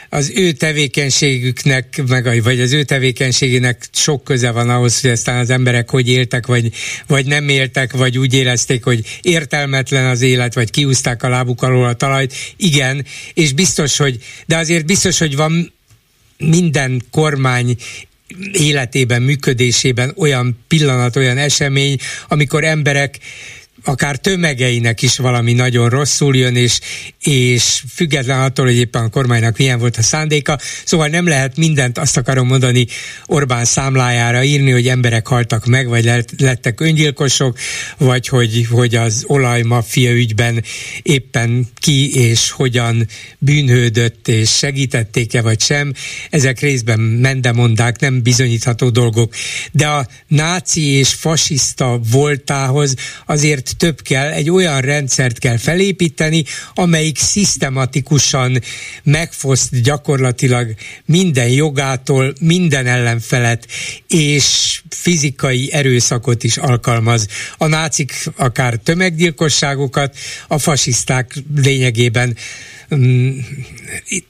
az ő tevékenységüknek, meg, vagy az ő tevékenységének sok köze van ahhoz, hogy aztán az emberek hogy éltek, vagy, vagy nem éltek, vagy úgy érezték, hogy értelmetlen az élet, vagy kiúzták a lábuk alól a talajt. Igen, és biztos, hogy, de azért biztos, hogy van minden kormány életében, működésében olyan pillanat, olyan esemény, amikor emberek akár tömegeinek is valami nagyon rosszul jön, és, és független attól, hogy éppen a kormánynak milyen volt a szándéka. Szóval nem lehet mindent, azt akarom mondani, Orbán számlájára írni, hogy emberek haltak meg, vagy lettek öngyilkosok, vagy hogy, hogy az olajmafia ügyben éppen ki és hogyan bűnhődött, és segítették-e vagy sem. Ezek részben mendemondák, nem bizonyítható dolgok. De a náci és fasiszta voltához azért több kell, egy olyan rendszert kell felépíteni, amelyik szisztematikusan megfoszt gyakorlatilag minden jogától, minden ellenfelet, és fizikai erőszakot is alkalmaz. A nácik akár tömeggyilkosságokat, a fasiszták lényegében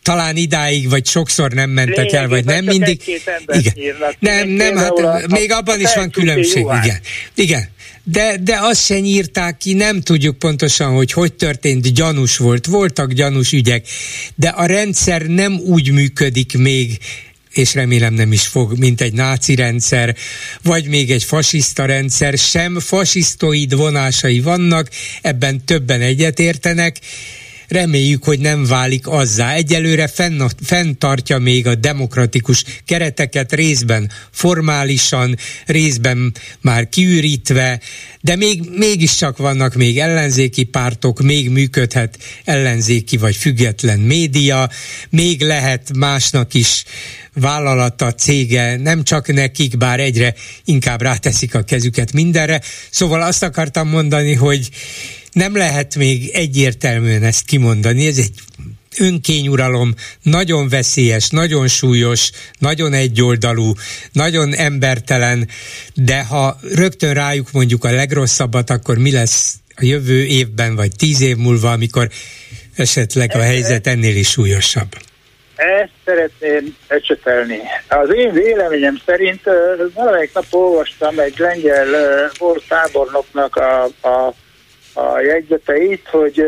talán idáig, vagy sokszor nem mentek Lényegében el, vagy nem mindig. Igen. Nem, nem, hát a, még abban is van különbség. Igen. Igen de, de azt se nyírták ki, nem tudjuk pontosan, hogy hogy történt, gyanús volt, voltak gyanús ügyek, de a rendszer nem úgy működik még és remélem nem is fog, mint egy náci rendszer, vagy még egy fasiszta rendszer, sem fasisztoid vonásai vannak, ebben többen egyetértenek, reméljük, hogy nem válik azzá. Egyelőre fenn, fenntartja még a demokratikus kereteket részben formálisan, részben már kiürítve, de még, mégiscsak vannak még ellenzéki pártok, még működhet ellenzéki vagy független média, még lehet másnak is vállalata, cége, nem csak nekik, bár egyre inkább ráteszik a kezüket mindenre. Szóval azt akartam mondani, hogy nem lehet még egyértelműen ezt kimondani, ez egy önkényuralom nagyon veszélyes, nagyon súlyos, nagyon egyoldalú, nagyon embertelen, de ha rögtön rájuk mondjuk a legrosszabbat, akkor mi lesz a jövő évben, vagy tíz év múlva, amikor esetleg a helyzet ennél is súlyosabb? Ezt szeretném ecsetelni. Az én véleményem szerint valamelyik nap olvastam egy lengyel volt tábornoknak a, a a jegyzeteit, hogy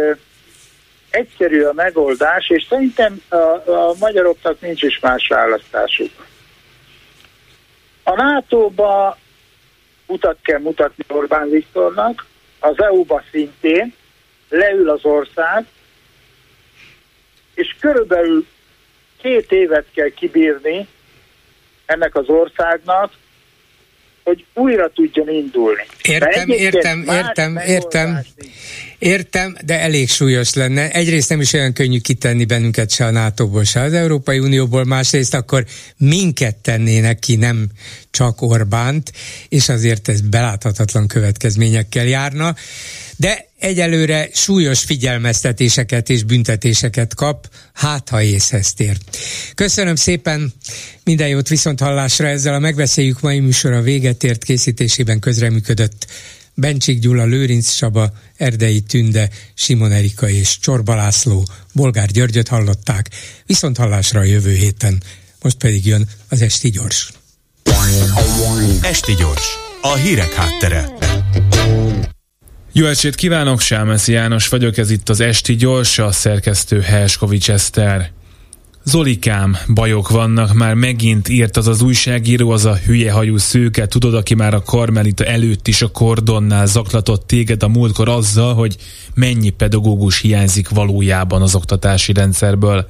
egyszerű a megoldás, és szerintem a, a magyaroknak nincs is más választásuk. A NATO-ba utat kell mutatni Orbán Viktornak, az EU-ba szintén, leül az ország, és körülbelül két évet kell kibírni ennek az országnak, hogy újra tudjon indulni. Értem, értem, értem, értem, értem, de elég súlyos lenne. Egyrészt nem is olyan könnyű kitenni bennünket se a NATO-ból, se az Európai Unióból, másrészt akkor minket tennének ki, nem csak Orbánt, és azért ez beláthatatlan következményekkel járna de egyelőre súlyos figyelmeztetéseket és büntetéseket kap, hát ha észhez tér. Köszönöm szépen, minden jót viszont hallásra ezzel a megbeszéljük mai műsor a véget ért készítésében közreműködött Bencsik Gyula, Lőrinc Csaba, Erdei Tünde, Simon Erika és Csorba László, Bolgár Györgyöt hallották, viszont hallásra a jövő héten. Most pedig jön az Esti Gyors. Esti Gyors, a hírek háttere. Jó estét kívánok, Sámeszi János vagyok, ez itt az Esti Gyors, a szerkesztő Helskovics Eszter. Zolikám, bajok vannak, már megint írt az az újságíró, az a hülye hajú szőke, tudod, aki már a Karmelita előtt is a kordonnál zaklatott téged a múltkor azzal, hogy mennyi pedagógus hiányzik valójában az oktatási rendszerből.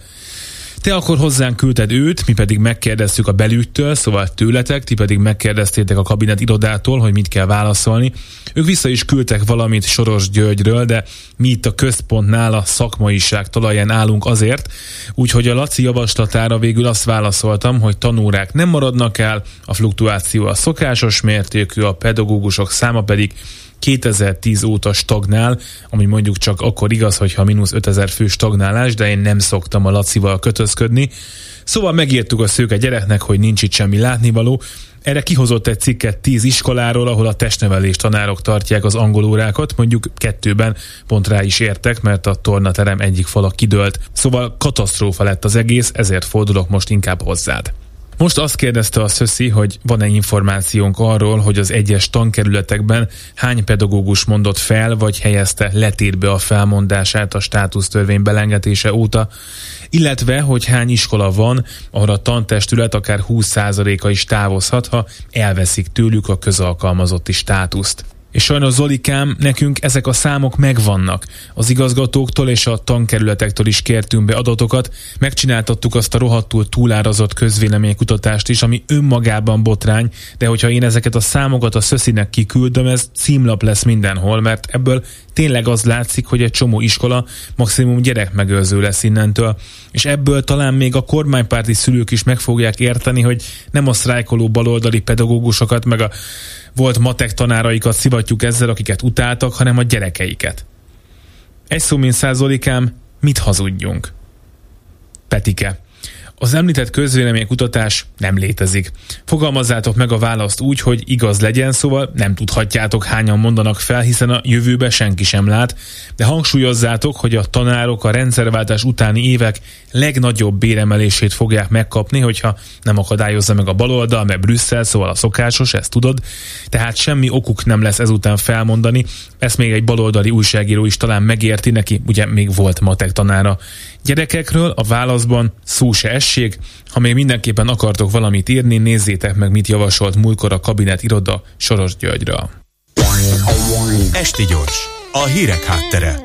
Te akkor hozzánk küldted őt, mi pedig megkérdeztük a belügytől, szóval tőletek, ti pedig megkérdeztétek a kabinet irodától, hogy mit kell válaszolni. Ők vissza is küldtek valamit Soros Györgyről, de mi itt a központnál a szakmaiság talaján állunk azért, úgyhogy a Laci javaslatára végül azt válaszoltam, hogy tanórák nem maradnak el, a fluktuáció a szokásos mértékű, a pedagógusok száma pedig 2010 óta stagnál, ami mondjuk csak akkor igaz, hogyha mínusz 5000 fő stagnálás, de én nem szoktam a Lacival kötözködni. Szóval megírtuk a szőke gyereknek, hogy nincs itt semmi látnivaló, erre kihozott egy cikket tíz iskoláról, ahol a testnevelés tanárok tartják az angolórákat, mondjuk kettőben pont rá is értek, mert a tornaterem egyik fala kidőlt. Szóval katasztrófa lett az egész, ezért fordulok most inkább hozzád. Most azt kérdezte a Szöszi, hogy van-e információnk arról, hogy az egyes tankerületekben hány pedagógus mondott fel, vagy helyezte letétbe a felmondását a státusztörvény belengetése óta, illetve, hogy hány iskola van, ahol a tantestület akár 20%-a is távozhat, ha elveszik tőlük a közalkalmazotti státuszt. És sajnos Zolikám, nekünk ezek a számok megvannak. Az igazgatóktól és a tankerületektől is kértünk be adatokat, megcsináltattuk azt a rohadtul túlárazott közvéleménykutatást is, ami önmagában botrány, de hogyha én ezeket a számokat a szöszinek kiküldöm, ez címlap lesz mindenhol, mert ebből tényleg az látszik, hogy egy csomó iskola maximum gyerekmegőrző lesz innentől, és ebből talán még a kormánypárti szülők is meg fogják érteni, hogy nem a sztrájkoló baloldali pedagógusokat, meg a volt matek tanáraikat szivatjuk ezzel, akiket utáltak, hanem a gyerekeiket. Egy szó mint százolikám, mit hazudjunk? Petike. Az említett közvéleménykutatás nem létezik. Fogalmazzátok meg a választ úgy, hogy igaz legyen, szóval nem tudhatjátok hányan mondanak fel, hiszen a jövőbe senki sem lát, de hangsúlyozzátok, hogy a tanárok a rendszerváltás utáni évek legnagyobb béremelését fogják megkapni, hogyha nem akadályozza meg a baloldal, mert Brüsszel, szóval a szokásos, ezt tudod, tehát semmi okuk nem lesz ezután felmondani, ezt még egy baloldali újságíró is talán megérti neki, ugye még volt matek tanára. Gyerekekről a válaszban szó se tessék, ha még mindenképpen akartok valamit írni, nézzétek meg, mit javasolt múlkor a kabinet iroda Soros Györgyra. Esti gyors, a hírek háttere.